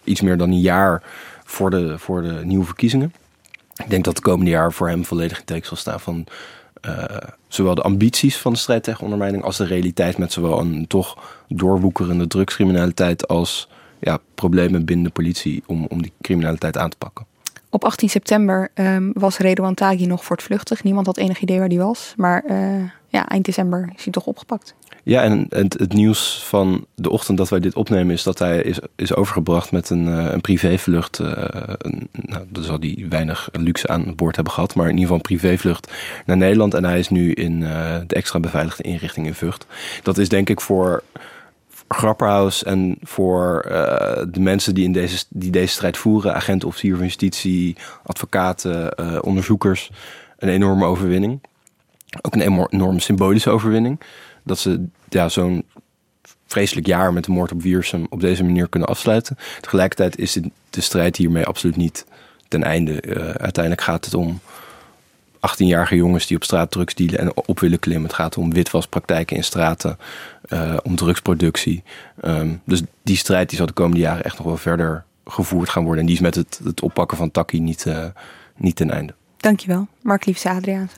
iets meer dan een jaar voor de, voor de nieuwe verkiezingen. Ik denk dat het komende jaar voor hem volledig in teken zal staan van uh, zowel de ambities van de strijd tegen ondermijning als de realiteit met zowel een toch doorwoekerende drugscriminaliteit als ja, problemen binnen de politie om, om die criminaliteit aan te pakken. Op 18 september um, was Redouan Taghi nog voortvluchtig. Niemand had enig idee waar die was. Maar uh, ja, eind december is hij toch opgepakt. Ja, en het, het, nieuws van de ochtend dat wij dit opnemen is dat hij is, is overgebracht met een, uh, een privévlucht. Uh, nou, dan zal hij weinig luxe aan boord hebben gehad, maar in ieder geval een privévlucht naar Nederland. En hij is nu in de extra beveiligde inrichting in Vught. Dat is denk ik voor Grapperhaus en voor uh, de mensen die, in deze, die deze strijd voeren, agenten, officier van justitie, advocaten, uh, onderzoekers, een enorme overwinning. Ook een enorme symbolische overwinning. Dat ze ja, zo'n vreselijk jaar met de moord op Wiersum op deze manier kunnen afsluiten. Tegelijkertijd is de, strijd hiermee absoluut niet ten einde. Uh, uiteindelijk gaat het om 18-jarige jongens die op straat drugs dealen en op willen klimmen. Het gaat om witwaspraktijken in straten, uh, om drugsproductie. Um, dus die strijd die zal de komende jaren echt nog wel verder gevoerd gaan worden. En die is met het, het oppakken van Taki niet, uh, niet ten einde. Dankjewel, Mark Liefse Adriaans.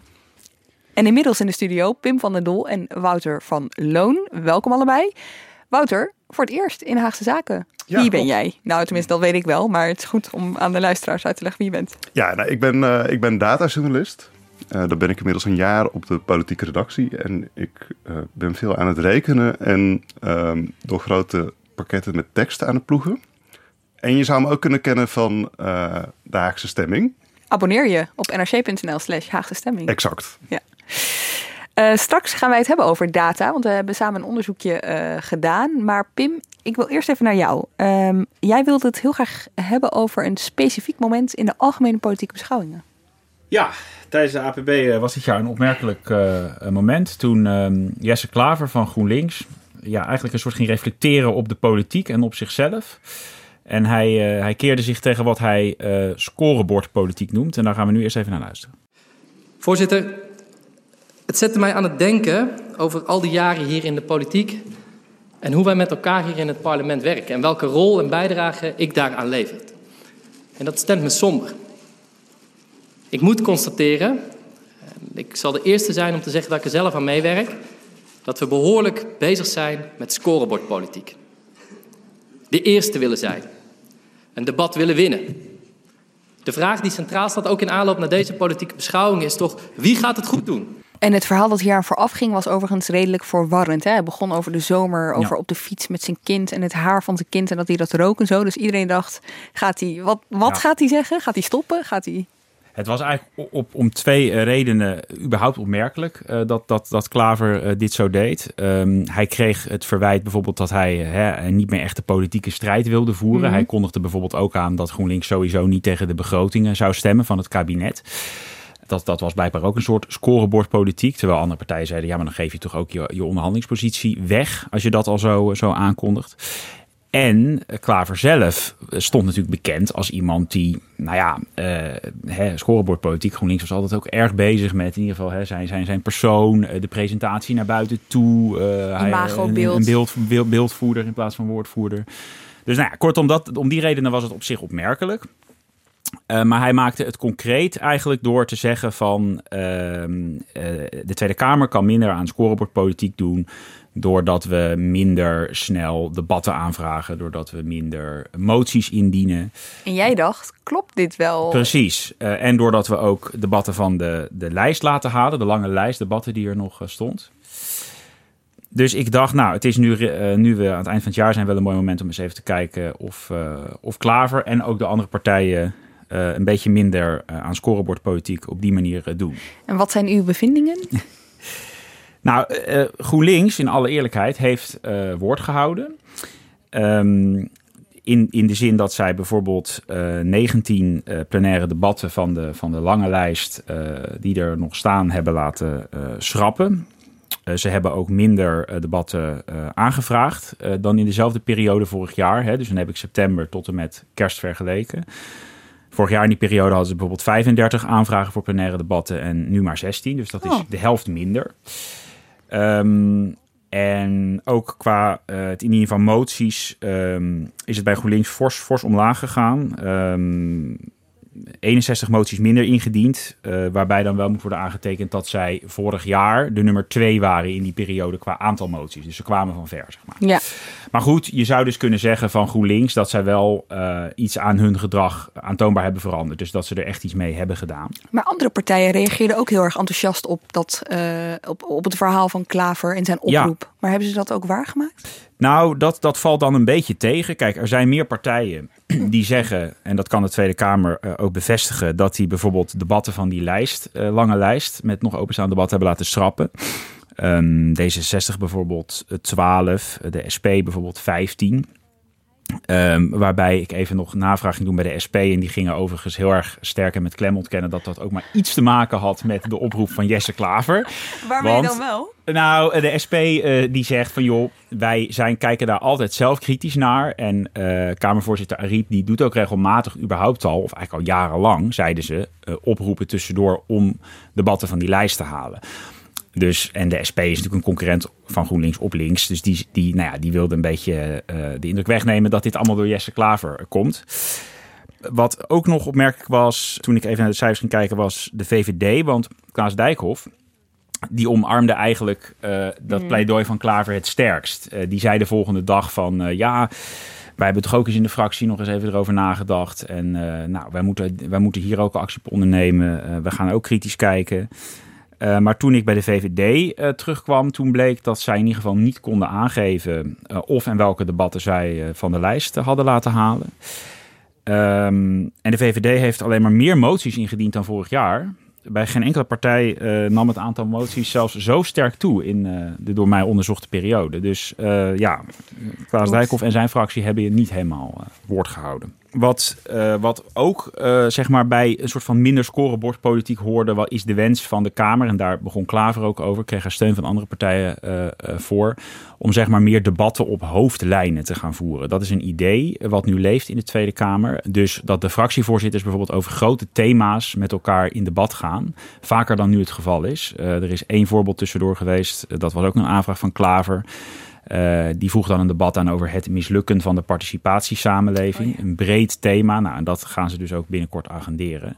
En inmiddels in de studio Pim van der Dol en Wouter van Loon. Welkom allebei. Wouter, voor het eerst in Haagse Zaken. Ja, wie ben klopt. jij? Nou, tenminste, dat weet ik wel. Maar het is goed om aan de luisteraars uit te leggen wie je bent. Ja, nou, ik ben, uh, ik ben datajournalist. Uh, daar ben ik inmiddels een jaar op de politieke redactie. En ik uh, ben veel aan het rekenen en um, door grote pakketten met teksten aan het ploegen. En je zou me ook kunnen kennen van de Haagse Stemming. Abonneer je op nrc.nl slash Haagse Stemming. Exact. Ja. Uh, straks gaan wij het hebben over data, want we hebben samen een onderzoekje uh, gedaan. Maar Pim, ik wil eerst even naar jou. Um, jij wilde het heel graag hebben over een specifiek moment in de algemene politieke beschouwingen. Ja, tijdens de APB uh, was dit jaar een opmerkelijk moment. Toen ehm, Jesse Klaver van GroenLinks ja, eigenlijk een soort ging reflecteren op de politiek en op zichzelf. En hij, hij keerde zich tegen wat hij scorebordpolitiek noemt. En daar gaan we nu eerst even naar luisteren. Voorzitter, het zette mij aan het denken over al die jaren hier in de politiek en hoe wij met elkaar hier in het parlement werken en welke rol en bijdrage ik daaraan lever. En dat stemt me somber. Ik moet constateren, ik zal de eerste zijn om te zeggen dat ik er zelf aan meewerk, dat we behoorlijk bezig zijn met scorebordpolitiek. De eerste willen zijn, een debat willen winnen. De vraag die centraal staat ook in aanloop naar deze politieke beschouwing is toch wie gaat het goed doen? En het verhaal dat hier aan vooraf ging was overigens redelijk voorwarrend. Hè? Hij begon over de zomer, over ja. op de fiets met zijn kind en het haar van zijn kind en dat hij dat rook en zo. Dus iedereen dacht, gaat hij, wat, wat ja. gaat hij zeggen? Gaat hij stoppen? Gaat hij... Het was eigenlijk op, om twee redenen überhaupt opmerkelijk uh, dat, dat, dat Klaver uh, dit zo deed. Um, hij kreeg het verwijt bijvoorbeeld dat hij hè, niet meer echt de politieke strijd wilde voeren. Mm -hmm. Hij kondigde bijvoorbeeld ook aan dat GroenLinks sowieso niet tegen de begrotingen zou stemmen van het kabinet. Dat, dat was blijkbaar ook een soort scorebordpolitiek. Terwijl andere partijen zeiden, ja, maar dan geef je toch ook je, je onderhandelingspositie weg als je dat al zo, zo aankondigt. En Klaver zelf stond natuurlijk bekend als iemand die, nou ja, uh, scorebordpolitiek, GroenLinks was altijd ook erg bezig met in ieder geval hè, zijn, zijn, zijn persoon, de presentatie naar buiten toe. Uh, Imagobeeld. Een, een beeld, beeld, beeldvoerder in plaats van woordvoerder. Dus nou ja, kortom, dat, om die redenen was het op zich opmerkelijk. Uh, maar hij maakte het concreet eigenlijk door te zeggen van uh, uh, de Tweede Kamer kan minder aan scorebordpolitiek doen doordat we minder snel debatten aanvragen, doordat we minder moties indienen. En jij dacht, klopt dit wel? Precies. en doordat we ook debatten van de, de lijst laten halen, de lange lijst debatten die er nog stond. Dus ik dacht, nou, het is nu, uh, nu we aan het eind van het jaar zijn, wel een mooi moment om eens even te kijken of, uh, of Klaver en ook de andere partijen een beetje minder uh, aan scorebordpolitiek op die manier uh, doen. En wat zijn uw bevindingen? [LAUGHS] nou, GroenLinks, in alle eerlijkheid, heeft woord gehouden. Um, in, in de zin dat zij bijvoorbeeld 19 plenaire debatten van de, van de lange lijst die er nog staan hebben laten schrappen. ze hebben ook minder debatten aangevraagd dan in dezelfde periode vorig jaar. Hè, dus dan heb ik september tot en met kerst vergeleken. Vorig jaar in die periode hadden ze bijvoorbeeld 35 aanvragen voor plenaire debatten en nu maar 16. Dus dat is oh. de helft minder. Um, en ook qua uh, het indienen van moties um, is het bij GroenLinks fors, fors omlaag gegaan. Um, 61 moties minder ingediend. Uh, waarbij dan wel moet worden aangetekend dat zij vorig jaar de nummer 2 waren in die periode qua aantal moties. Dus ze kwamen van ver, zeg maar. Ja. Maar goed, je zou dus kunnen zeggen van GroenLinks dat zij wel uh, iets aan hun gedrag aantoonbaar hebben veranderd. Dus dat ze er echt iets mee hebben gedaan. Maar andere partijen reageerden ook heel erg enthousiast op, dat, uh, op, op het verhaal van Klaver en zijn oproep. Ja. Maar hebben ze dat ook waargemaakt? Nou, dat, dat valt dan een beetje tegen. Kijk, er zijn meer partijen [CLEARS THROAT] die zeggen, en dat kan de Tweede Kamer uh, ook bevestigen, dat die bijvoorbeeld debatten van die lijst, uh, lange lijst, met nog openstaande debatten hebben laten schrappen. Um, D66 bijvoorbeeld 12, de SP bijvoorbeeld 15. Um, waarbij ik even nog navraag ging doen bij de SP. En die gingen overigens heel erg sterk en met klem ontkennen dat dat ook maar iets te maken had met de oproep van Jesse Klaver. Waarmee Want, dan wel? Nou, de SP uh, die zegt van joh, wij zijn, kijken daar altijd zelf kritisch naar. En uh, Kamervoorzitter Ariep die doet ook regelmatig überhaupt al, of eigenlijk al jarenlang, zeiden ze, uh, oproepen tussendoor om debatten van die lijst te halen. Dus, en de SP is natuurlijk een concurrent van GroenLinks op links. Dus die, die, nou ja, die wilde een beetje uh, de indruk wegnemen dat dit allemaal door Jesse Klaver komt. Wat ook nog opmerkelijk was, toen ik even naar de cijfers ging kijken, was de VVD. Want Klaas Dijkhoff, die omarmde eigenlijk uh, dat mm. pleidooi van Klaver het sterkst. Uh, die zei de volgende dag van, uh, ja, wij hebben toch ook eens in de fractie nog eens even erover nagedacht. En nou, wij moeten, wij moeten hier ook actie op ondernemen. we gaan ook kritisch kijken. Uh, maar toen ik bij de VVD uh, terugkwam, toen bleek dat zij in ieder geval niet konden aangeven uh, of en welke debatten zij van de lijst hadden laten halen. Um, en de VVD heeft alleen maar meer moties ingediend dan vorig jaar. Bij geen enkele partij nam het aantal moties zelfs zo sterk toe in de door mij onderzochte periode. Dus ja, Klaas Dijkhoff en zijn fractie hebben je niet helemaal woord gehouden. Wat, uh, wat ook uh, zeg maar bij een soort van minder scorebordpolitiek hoorde, wat is de wens van de Kamer. En daar begon Klaver ook over, kreeg er steun van andere partijen uh, voor. Om zeg maar meer debatten op hoofdlijnen te gaan voeren. Dat is een idee wat nu leeft in de Tweede Kamer. Dus dat de fractievoorzitters bijvoorbeeld over grote thema's met elkaar in debat gaan. Vaker dan nu het geval is. er is één voorbeeld tussendoor geweest. dat was ook een aanvraag van Klaver. Uh, die vroeg dan een debat aan over het mislukken van de participatiesamenleving. Oh ja. Een breed thema. Nou, en dat gaan ze dus ook binnenkort agenderen.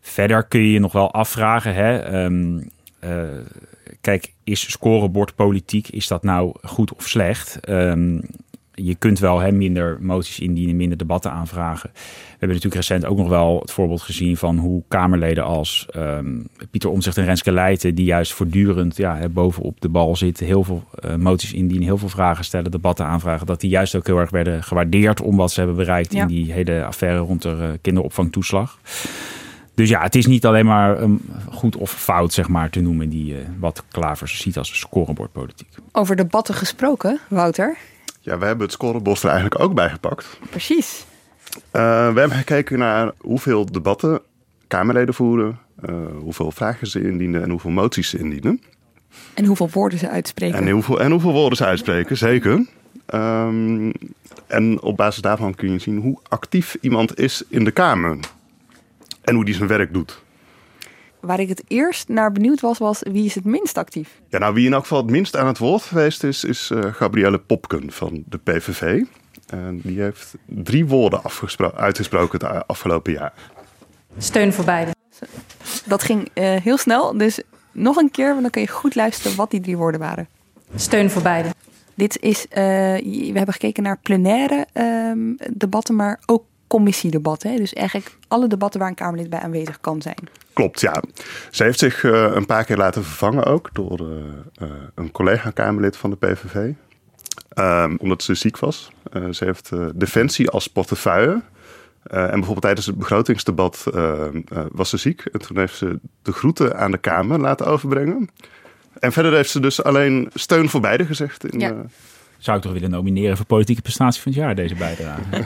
Verder kun je je nog wel afvragen. Hè, um, uh, kijk, is scorebordpolitiek, is dat nou goed of slecht? Um, je kunt wel hè, minder moties indienen, minder debatten aanvragen. We hebben natuurlijk recent ook nog wel het voorbeeld gezien van hoe Kamerleden als um, Pieter Omzicht en Renske Leijten, die juist voortdurend ja, hè, bovenop de bal zitten, heel veel uh, moties indienen, heel veel vragen stellen, debatten aanvragen, dat die juist ook heel erg werden gewaardeerd om wat ze hebben bereikt ja. in die hele affaire rond de uh, kinderopvangtoeslag. Dus ja, het is niet alleen maar um, goed of fout, zeg maar, te noemen, die uh, wat Klavers ziet als scorebordpolitiek. Over debatten gesproken, Wouter. Ja, we hebben het scorebord er eigenlijk ook bij gepakt. Precies. Uh, we hebben gekeken naar hoeveel debatten Kamerleden voeren, uh, hoeveel vragen ze indienen en hoeveel moties ze indienen. En hoeveel woorden ze uitspreken. En hoeveel, en hoeveel woorden ze uitspreken, zeker. Um, en op basis daarvan kun je zien hoe actief iemand is in de Kamer. En hoe die zijn werk doet. Waar ik het eerst naar benieuwd was, was wie is het minst actief? Ja, nou wie in elk geval het minst aan het woord geweest is, is uh, Gabrielle Popken van de PVV. En die heeft drie woorden uitgesproken het afgelopen jaar. Steun voor beide. Dat ging uh, heel snel, dus nog een keer, want dan kun je goed luisteren wat die drie woorden waren. Steun voor beide. Dit is, uh, we hebben gekeken naar plenaire um, debatten, maar ook commissiedebatten. Hè? Dus eigenlijk alle debatten waar een Kamerlid bij aanwezig kan zijn. Klopt, ja. Ze heeft zich uh, een paar keer laten vervangen ook door uh, uh, een collega-Kamerlid van de PVV. Um, omdat ze ziek was. ze heeft Defensie als portefeuille. en bijvoorbeeld tijdens het begrotingsdebat was ze ziek. En toen heeft ze de groeten aan de Kamer laten overbrengen. En verder heeft ze dus alleen steun voor beide gezegd. In, ja zou ik toch willen nomineren voor politieke prestatie van het jaar, deze bijdrage. [LAUGHS]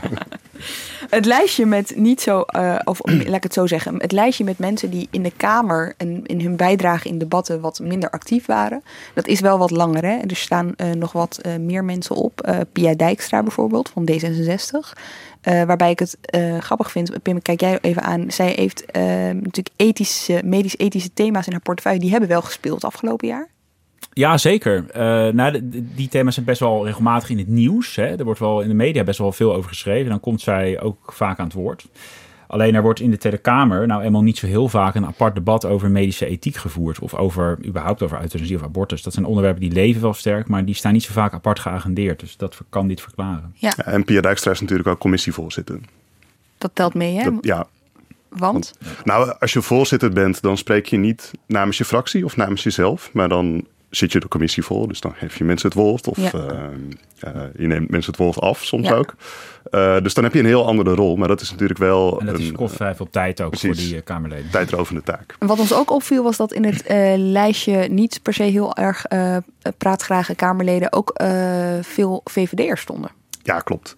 het lijstje met niet zo, uh, of [CLEARS THROAT] laat ik het zo zeggen, het lijstje met mensen die in de Kamer en in hun bijdrage in debatten wat minder actief waren, dat is wel wat langer. Hè? Er staan uh, nog wat uh, meer mensen op. Pia Dijkstra bijvoorbeeld van D66. waarbij ik het grappig vind, Pim, kijk jij even aan. Zij heeft natuurlijk ethische, medisch-ethische thema's in haar portefeuille. Die hebben wel gespeeld afgelopen jaar. Ja, zeker. Uh, nou, die thema's zijn best wel regelmatig in het nieuws. Hè. Er wordt wel in de media best wel veel over geschreven. Dan komt zij ook vaak aan het woord. Alleen er wordt in de Tweede Kamer nou eenmaal niet zo heel vaak een apart debat over medische ethiek gevoerd. Of over überhaupt over euthanasie of abortus. Dat zijn onderwerpen die leven wel sterk, maar die staan niet zo vaak apart geagendeerd. Dus dat kan dit verklaren. Ja. en Pia Dijkstra is natuurlijk ook commissievoorzitter. Dat telt mee, hè? ja. Want? Nou, als je voorzitter bent, dan spreek je niet namens je fractie of namens jezelf, maar dan zit je de commissie voor. Dus dan geef je mensen het woord of uh, uh, je neemt mensen het woord af soms ook. Uh, dus dan heb je een heel andere rol. Maar dat is natuurlijk wel. En dat is kost vrij veel tijd ook voor die Kamerleden. Tijdrovende taak. Wat ons ook opviel was dat in het lijstje niet per se heel erg praatgrage Kamerleden ook veel VVD'ers stonden. Ja, klopt.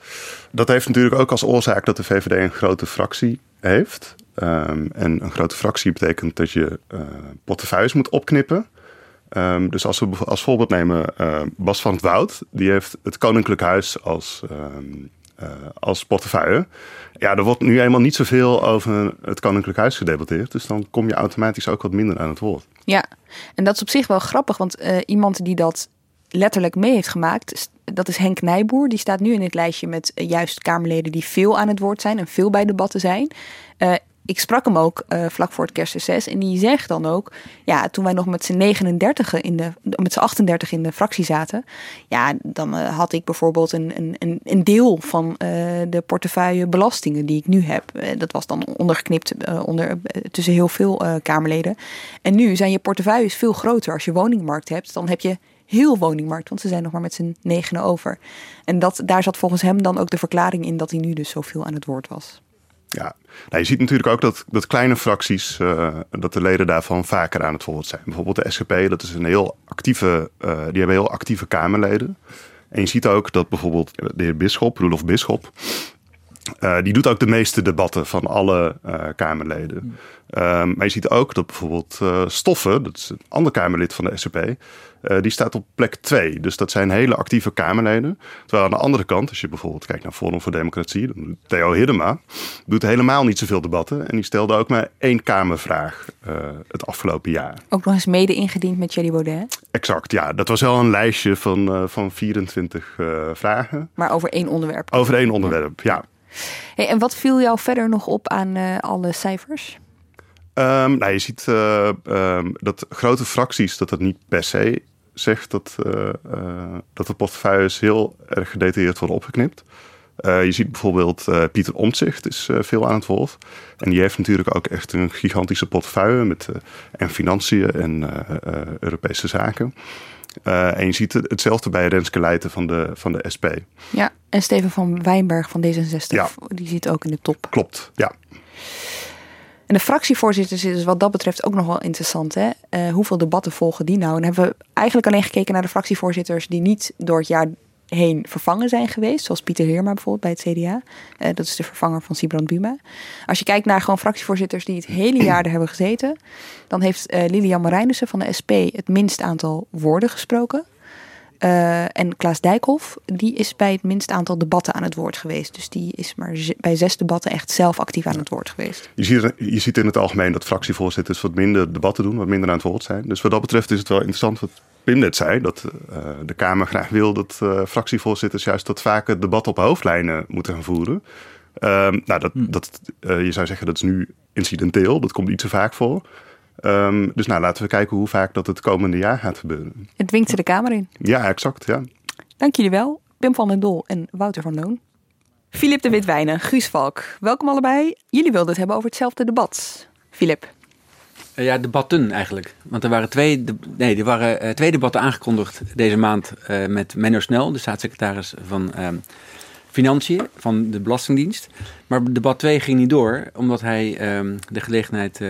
Dat heeft natuurlijk ook als oorzaak dat de VVD een grote fractie heeft. Um, en een grote fractie betekent dat je portefeuilles moet opknippen. Um, dus als we als voorbeeld nemen uh, Bas van het Woud, die heeft het Koninklijk Huis als, um, uh, als portefeuille. Ja, er wordt nu eenmaal niet zoveel over het Koninklijk Huis gedebatteerd. Dus dan kom je automatisch ook wat minder aan het woord. Ja, en dat is op zich wel grappig, want uh, iemand die dat letterlijk mee heeft gemaakt, dat is Henk Nijboer. Die staat nu in het lijstje met juist Kamerleden die veel aan het woord zijn en veel bij debatten zijn ik sprak hem ook uh, vlak voor het kerstreces. En die zegt dan ook, ja, toen wij nog met z'n 39 in de, met z'n 38 in de fractie zaten. Ja, dan uh, had ik bijvoorbeeld een, een, een deel van uh, de portefeuille belastingen die ik nu heb. dat was dan ondergeknipt onder, tussen heel veel Kamerleden. En nu zijn je portefeuilles veel groter. Als je woningmarkt hebt, dan heb je heel woningmarkt. Want ze zijn nog maar met z'n negenen over. En dat, daar zat volgens hem dan ook de verklaring in dat hij nu dus zoveel aan het woord was. Ja, nou, je ziet natuurlijk ook dat, dat kleine fracties, uh, dat de leden daarvan vaker aan het woord zijn. Bijvoorbeeld de SGP, dat is een heel actieve, uh, die hebben heel actieve Kamerleden. En je ziet ook dat bijvoorbeeld de heer Bisschop, Roelof Bisschop, uh, die doet ook de meeste debatten van alle Kamerleden. Mm. maar je ziet ook dat bijvoorbeeld Stoffen, dat is een ander Kamerlid van de uh, die staat op plek 2. Dus dat zijn hele actieve Kamerleden. Terwijl aan de andere kant, als je bijvoorbeeld kijkt naar Forum voor Democratie, Theo Hiddema doet helemaal niet zoveel debatten. En die stelde ook maar één Kamervraag uh, het afgelopen jaar. Ook nog eens mede ingediend met Thierry Baudet? Exact, ja. Dat was wel een lijstje van, uh, van 24 vragen. Maar over één onderwerp? Over één onderwerp, ja. En wat viel jou verder nog op aan alle cijfers? Um, nou, je ziet uh, um, dat grote fracties, dat dat niet per se zegt dat, uh, dat de portefeuilles heel erg gedetailleerd worden opgeknipt. je ziet bijvoorbeeld Pieter Omtzigt is veel aan het woord. En die heeft natuurlijk ook echt een gigantische portefeuille met en financiën en Europese zaken. En je ziet hetzelfde bij Renske Leijten van de, van de SP. Ja, en Steven van Wijnberg van D66, ja. die zit ook in de top. Klopt, ja. En de fractievoorzitters is dus wat dat betreft ook nog wel interessant. Hè? Uh, hoeveel debatten volgen die nou? En hebben we eigenlijk alleen gekeken naar de fractievoorzitters die niet door het jaar heen vervangen zijn geweest. Zoals Pieter Heerma bijvoorbeeld bij het CDA. Eh, dat is de vervanger van Sibrand Buma. Als je kijkt naar gewoon fractievoorzitters die het hele jaar er hebben gezeten. Dan heeft uh, Lilian Marijnissen van de SP het minst aantal woorden gesproken. Uh, en Klaas Dijkhoff, die is bij het minst aantal debatten aan het woord geweest. Dus die is maar bij zes debatten echt zelf actief aan het woord geweest. Je ziet, je ziet in het algemeen dat fractievoorzitters wat minder debatten doen, wat minder aan het woord zijn. Dus wat dat betreft is het wel interessant wat Pim net zei, dat uh, de Kamer graag wil dat uh, fractievoorzitters juist wat vaker debat op hoofdlijnen moeten gaan voeren. Um, nou, dat, hm. dat, je zou zeggen dat is nu incidenteel, dat komt niet zo vaak voor. Um, dus nou, laten we kijken hoe vaak dat het komende jaar gaat gebeuren. Het dwingt ze de Kamer in. Ja, exact. Ja. Dank jullie wel, Pim van den Dol en Wouter van Loon. Filip de Witwijnen, Guus Valk, welkom allebei. Jullie wilden het hebben over hetzelfde debat. Filip. Uh, ja, debatten eigenlijk. Want er waren twee, nee, er waren, uh, twee debatten aangekondigd deze maand uh, met Menno Snel, de staatssecretaris van ehm, Financiën van de Belastingdienst. Maar debat 2 ging niet door, omdat hij ehm, de gelegenheid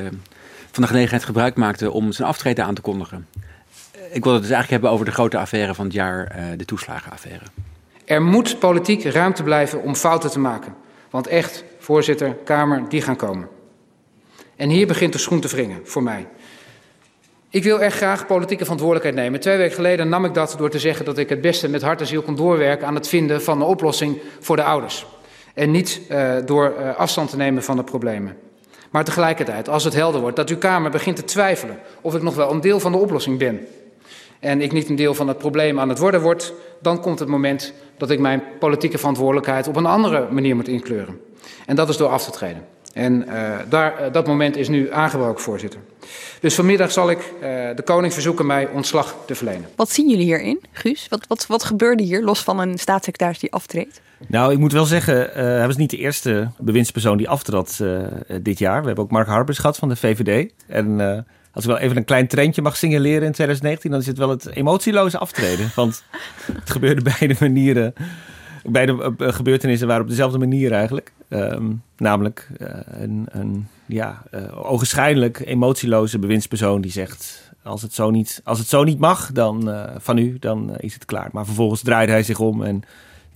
van de gelegenheid gebruik maakte om zijn aftreden aan te kondigen. Ik wil het dus eigenlijk hebben over de grote affaire van het jaar, eh, de toeslagenaffaire. Er moet politiek ruimte blijven om fouten te maken. Want echt, voorzitter, Kamer, die gaan komen. En hier begint de schoen te wringen, voor mij. Ik wil echt graag politieke verantwoordelijkheid nemen. Twee weken geleden nam ik dat door te zeggen dat ik het beste met hart en ziel kon doorwerken aan het vinden van een oplossing voor de ouders. En niet uh, door uh, afstand te nemen van de problemen. Maar tegelijkertijd, als het helder wordt dat uw Kamer begint te twijfelen of ik nog wel een deel van de oplossing ben en ik niet een deel van het probleem aan het worden word, dan komt het moment dat ik mijn politieke verantwoordelijkheid op een andere manier moet inkleuren. En dat is door af te treden. En uh, daar, uh, dat moment is nu aangebroken, voorzitter. Dus vanmiddag zal ik uh, de koning verzoeken mij ontslag te verlenen. Wat zien jullie hierin, Guus? Wat, wat, wat gebeurde hier, los van een staatssecretaris die aftreedt? Nou, ik moet wel zeggen, hij was niet de eerste bewindspersoon die aftrad dit jaar. We hebben ook Mark Harbers gehad van de VVD. En als ik wel even een klein trendje mag signaleren in 2019, dan is het wel het emotieloze aftreden. Want het gebeurde [LAUGHS] beide manieren beide gebeurtenissen waren op dezelfde manier eigenlijk. Um, namelijk een, een ja, ogenschijnlijk emotieloze bewindspersoon die zegt... als het zo niet, als het zo niet mag dan, van u, dan is het klaar. Maar vervolgens draaide hij zich om en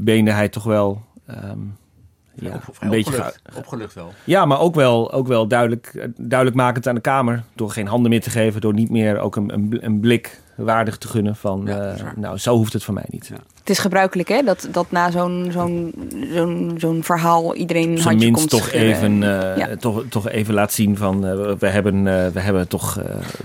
beende hij toch wel... Um, ja, een beetje opgelucht, opgelucht wel. Ja, maar ook wel, ook wel duidelijk, duidelijk makend aan de Kamer. Door geen handen meer te geven. Door niet meer ook een, een, een blik waardig te gunnen van... Ja, nou, zo hoeft het van mij niet. Het is gebruikelijk hè, dat, dat na zo'n zo'n zo'n zo'n verhaal iedereen Zijn handje minst komt toch even, uh, ja. toch, toch even laat zien van uh, we, hebben, uh, we, hebben toch,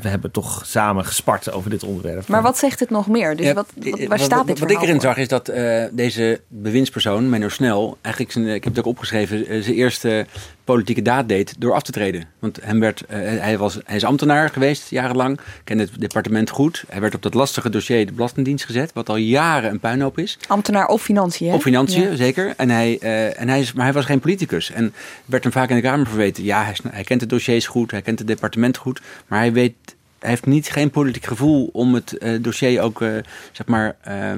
we hebben toch samen gespart over dit onderwerp. Maar wat zegt het nog meer? Dus ja, wat, wat, waar staat wat, dit Wat ik erin zag is dat deze bewindspersoon, Menno Snel, eigenlijk zijn, ik heb het ook opgeschreven, zijn eerste politieke daad deed door af te treden. Want hem werd, uh, hij, was, hij is ambtenaar geweest jarenlang, kende het departement goed. Hij werd op dat lastige dossier de Belastingdienst gezet, wat al jaren een puinhoop is. Ambtenaar of financiën. Of financiën, ja. zeker. En hij, uh, en hij is, maar hij was geen politicus. En werd hem vaak in de Kamer verweten. Ja, hij, hij kent de dossiers goed, hij kent het departement goed, maar hij weet hij heeft niet geen politiek gevoel om het uh, dossier ook uh, zeg maar uh,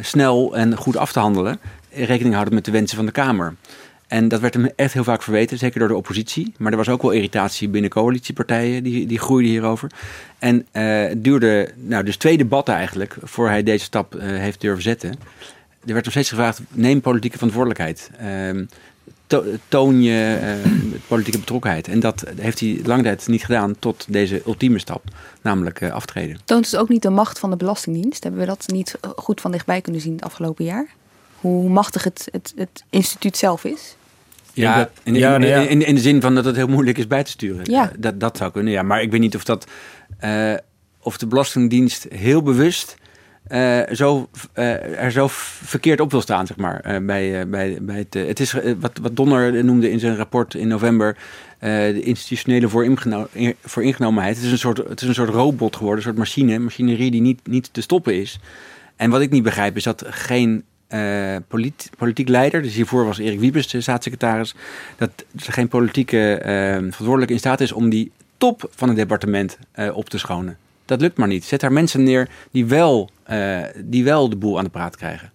snel en goed af te handelen. Rekening houden met de wensen van de Kamer. En dat werd hem echt heel vaak verweten, zeker door de oppositie. Maar er was ook wel irritatie binnen coalitiepartijen, die, die groeiden hierover. En het duurde nou, dus twee debatten eigenlijk, voor hij deze stap heeft durven zetten. Er werd nog steeds gevraagd, neem politieke verantwoordelijkheid. To, toon je uh, politieke betrokkenheid. En dat heeft hij lange tijd niet gedaan tot deze ultieme stap, namelijk aftreden. Toont het ook niet de macht van de Belastingdienst? Hebben we dat niet goed van dichtbij kunnen zien het afgelopen jaar? Hoe machtig het, het, het instituut zelf is? Ja, in, ja, in, in, in, in, de zin van dat het heel moeilijk is bij te sturen. Ja. Dat, dat zou kunnen, ja. Maar ik weet niet of dat... Uh, of de Belastingdienst heel bewust... Uh, zo, uh, er zo verkeerd op wil staan, zeg maar. Uh, bij, bij, bij het, het is wat, wat Donner noemde in zijn rapport in november. de institutionele vooringeno voor. Het is, een soort, het is een soort robot geworden, een soort machine. Machinerie die niet, niet te stoppen is. En wat ik niet begrijp is dat geen polit, politiek leider, dus hiervoor was Erik Wiebes de staatssecretaris, dat er geen politieke uh, verantwoordelijke in staat is om die top van het departement uh, op te schonen. Dat lukt maar niet. Zet daar mensen neer die wel, die wel de boel aan de praat krijgen.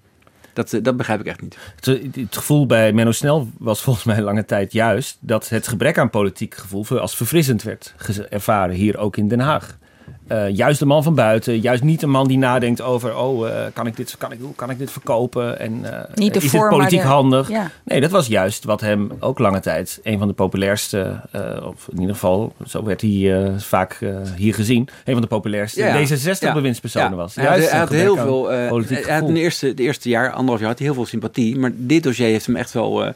Dat, dat begrijp ik echt niet. Het, het, gevoel bij Menno Snel was volgens mij lange tijd juist dat het gebrek aan politiek gevoel als verfrissend werd ervaren, hier ook in Den Haag. Uh, juist de man van buiten, juist niet een man die nadenkt over, oh, uh, kan ik dit, kan ik, hoe kan ik dit verkopen en uh, niet de is vorm, het politiek de, handig? Ja. Nee, dat was juist wat hem ook lange tijd een van de populairste, of in ieder geval, zo werd hij vaak hier gezien, een van de populairste ja, D66-bewindspersonen ja. was. Hij Juist had, hij had heel veel, politiek hij had in de eerste, de eerste jaar, anderhalf jaar, had hij heel veel sympathie, maar dit dossier heeft hem echt wel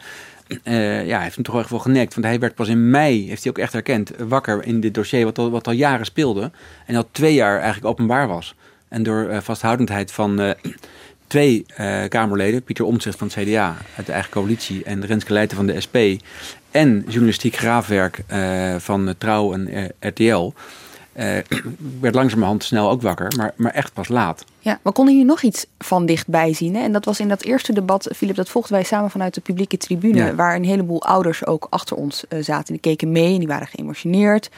uh, ja, heeft hem toch echt wel genekt. Want hij werd pas in mei, heeft hij ook echt herkend, wakker in dit dossier wat al, wat al jaren speelde. En al twee jaar eigenlijk openbaar was. En door uh, vasthoudendheid van uh, [CLEARS THROAT] twee Kamerleden, Pieter Omtzigt van het CDA uit de eigen coalitie en Renske Leijten van de SP. En journalistiek graafwerk van Trouw en RTL. Uh, [CLEARS THROAT] werd langzamerhand snel ook wakker, maar, maar echt pas laat. Ja, we konden hier nog iets van dichtbij zien. Hè? En dat was in dat eerste debat, Filip, dat volgden wij samen vanuit de publieke tribune. Ja. Waar een heleboel ouders ook achter ons uh, zaten. Die keken mee en die waren geëmotioneerd.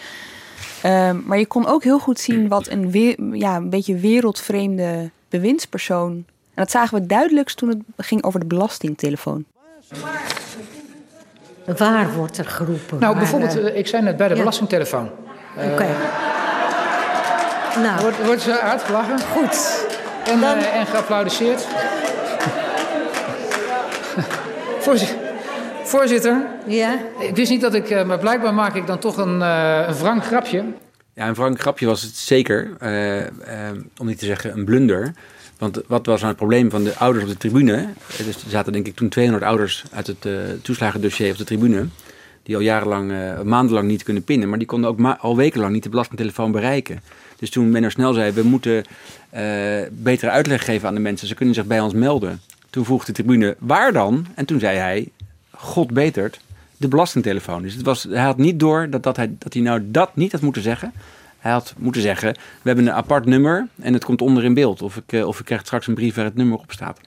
Uh, maar je kon ook heel goed zien wat een, we ja, een beetje wereldvreemde bewindspersoon. En dat zagen we duidelijkst toen het ging over de belastingtelefoon. Waar wordt er geroepen? Nou, bijvoorbeeld, uh, ik zei net bij de ja. belastingtelefoon. Oké. Okay. Nou. Wordt, wordt ze uitgelachen? Goed. En, Dan... uh, en geapplaudisseerd. Voorzitter. Voorzitter. Ja? Ik wist niet dat ik, uh, maar blijkbaar maak ik dan toch een, uh, een wrang grapje. Ja, een wrang grapje was het zeker. om niet te zeggen een blunder. Want wat was nou het probleem van de ouders op de tribune? Dus er zaten denk ik toen 200 ouders uit het toeslagendossier op de tribune die al jarenlang, uh, maandenlang niet kunnen pinnen. Maar die konden ook al wekenlang niet de belastingtelefoon bereiken. Dus toen Menno Snel zei, we moeten uh, betere uitleg geven aan de mensen. Ze kunnen zich bij ons melden. Toen vroeg de tribune, waar dan? En toen zei hij, God betert, de belastingtelefoon. Dus het was, hij had niet door dat, dat, hij, dat hij nou dat niet had moeten zeggen. Hij had moeten zeggen, we hebben een apart nummer en het komt onder in beeld. Of ik, eh, of ik krijg straks een brief waar het nummer op staat.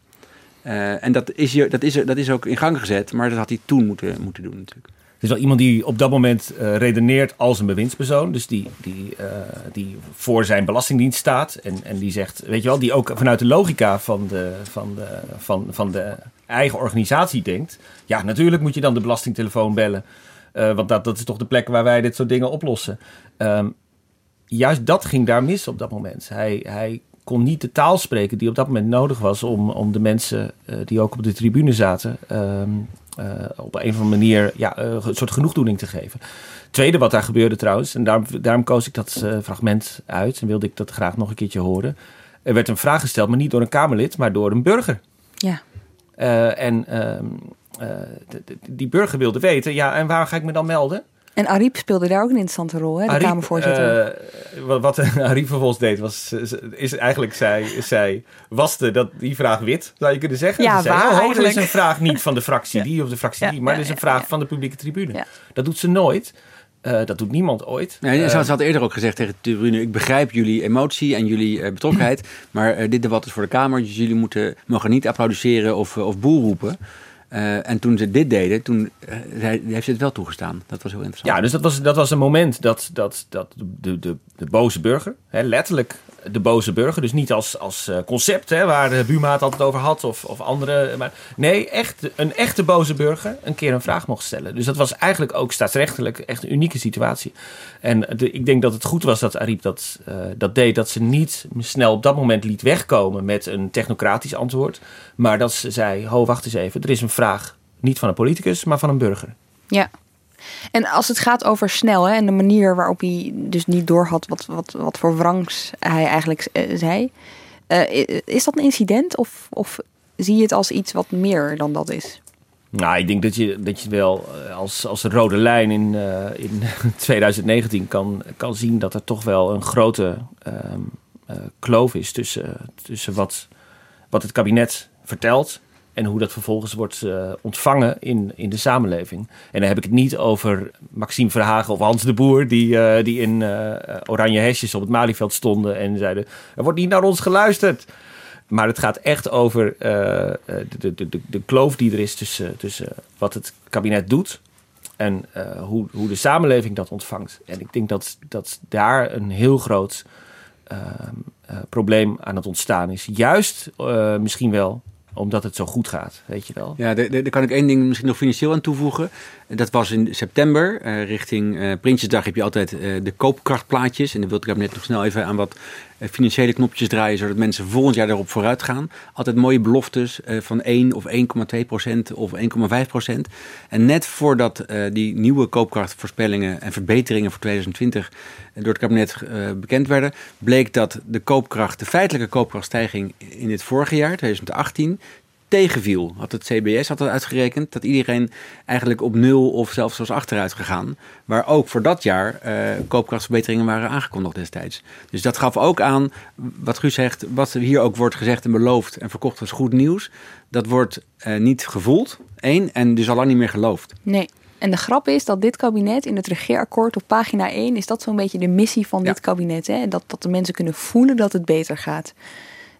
Eh, en dat is, dat, is, dat is ook in gang gezet, maar dat had hij toen moeten, moeten doen natuurlijk. Het is wel iemand die op dat moment uh, redeneert als een bewindspersoon. Dus die, die, uh, die voor zijn belastingdienst staat. En, en die zegt, weet je wel, die ook vanuit de logica van de, van, de, van, van de eigen organisatie denkt. Ja, natuurlijk moet je dan de belastingtelefoon bellen. Uh, want dat, dat is toch de plek waar wij dit soort dingen oplossen. Um, juist dat ging daar mis op dat moment. Hij, hij kon niet de taal spreken die op dat moment nodig was om, om de mensen die ook op de tribune zaten. Um, uh, op een of andere manier ja, uh, een soort genoegdoening te geven. Tweede wat daar gebeurde trouwens, en daarom, daarom koos ik dat uh, fragment uit en wilde ik dat graag nog een keertje horen. Er werd een vraag gesteld, maar niet door een Kamerlid, maar door een burger. Ja. en ehm, die burger wilde weten, ja, en waar ga ik me dan melden? En Ariep speelde daar ook een interessante rol, hè, de Ariep, Kamervoorzitter. Uh, wat, wat [LAUGHS] Ariep vervolgens deed, was, is eigenlijk, zij, zij waste dat, die vraag wit, zou je kunnen zeggen. Ja, Ze zei, waar oh, eigenlijk. Dat is een vraag niet van de fractie [LAUGHS] Ja. die of de fractie Ja, die, maar ja, dat is een ja, vraag van de publieke tribune. Dat doet ze nooit. Uh, dat doet niemand ooit. Nee, Uh, ze had eerder ook gezegd tegen de tribune: Ik begrijp jullie emotie en jullie uh, betrokkenheid. [CLEARS THROAT] maar uh, dit debat is voor de Kamer. Dus jullie moeten, mogen niet applaudisseren of, of boel roepen. Uh, en toen ze dit deden, toen uh, heeft ze het wel toegestaan. Dat was heel interessant. Ja, dus dat was, dat was een moment dat, dat, dat de, de, de boze burger, hè, letterlijk de boze burger, dus niet als, als uh, concept hè, waar de Buma het altijd over had of, of andere. Maar nee, echt, een echte boze burger een keer een vraag mocht stellen. Dus dat was eigenlijk ook staatsrechtelijk echt een unieke situatie. En ik denk dat het goed was dat Ariep dat, dat deed, dat ze niet snel op dat moment liet wegkomen met een technocratisch antwoord. Maar dat ze zei: Ho, wacht eens even, er is een vraag niet van een politicus, maar van een burger. Ja. En als het gaat over snel hè, en de manier waarop hij dus niet doorhad wat, wat, wat voor wrangs hij eigenlijk uh, zei. Uh, is dat een incident of, of zie je het als iets wat meer dan dat is? Nou, ik denk dat je, dat je wel eh, als, als rode lijn in, in [LAUGHS] 2019 kan, kan zien dat er toch wel een grote uh, kloof is tussen, tussen wat, wat het kabinet vertelt en hoe dat vervolgens wordt uh, ontvangen in, in de samenleving. En dan heb ik het niet over Maxime Verhagen of Hans de Boer... die, uh, die in uh, oranje hesjes op het Malieveld stonden en zeiden... er wordt niet naar ons geluisterd. Maar het gaat echt over de, de, de, de kloof die er is tussen, tussen wat het kabinet doet... en hoe, hoe de samenleving dat ontvangt. En ik denk dat, dat daar een heel groot probleem aan het ontstaan is. Juist misschien wel omdat het zo goed gaat, weet je wel. Ja, daar kan ik één ding misschien nog financieel aan toevoegen. Dat was in september, uh, richting uh, Prinsjesdag heb je altijd uh, de koopkrachtplaatjes. En dan wilde ik net nog snel even aan wat financiële knopjes draaien... zodat mensen volgend jaar daarop vooruit gaan. Altijd mooie beloftes van 1 of 1,2 procent of 1,5 procent. En net voordat die nieuwe koopkrachtvoorspellingen en verbeteringen voor 2020... door het kabinet bekend werden... bleek dat de koopkracht, de feitelijke koopkrachtstijging in het vorige jaar, 2018 tegenviel. Had het CBS had het uitgerekend dat iedereen eigenlijk op nul of zelfs was achteruit gegaan. Waar ook voor dat jaar uh, koopkrachtverbeteringen waren aangekondigd destijds. Dus dat gaf ook aan, wat Guus zegt, wat hier ook wordt gezegd en beloofd en verkocht als goed nieuws. Dat wordt uh, niet gevoeld, één, en dus al lang niet meer geloofd. Nee. En de grap is dat dit kabinet in het regeerakkoord op pagina 1 is dat zo'n beetje de missie van ja. dit kabinet. Hè? Dat, dat de mensen kunnen voelen dat het beter gaat.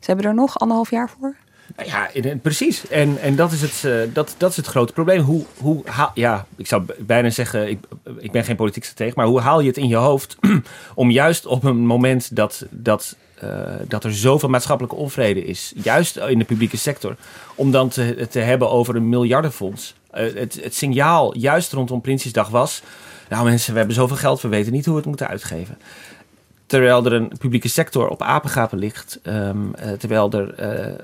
Ze hebben er nog anderhalf jaar voor. Ja, precies. En, en dat, is het, uh, dat, dat is het grote probleem. Hoe, hoe haal, ja, ik zou bijna zeggen, ik, ik ben geen politiek stratege, maar hoe haal je het in je hoofd [CLEARS THROAT] om juist op een moment dat, dat, uh, dat er zoveel maatschappelijke onvrede is, juist in de publieke sector, om dan te, te hebben over een miljardenfonds. Uh, het, het signaal juist rondom Prinsjesdag was, nou mensen, we hebben zoveel geld, we weten niet hoe we het moeten uitgeven. Terwijl er een publieke sector op apengapen ligt. Um, uh, terwijl er uh, uh,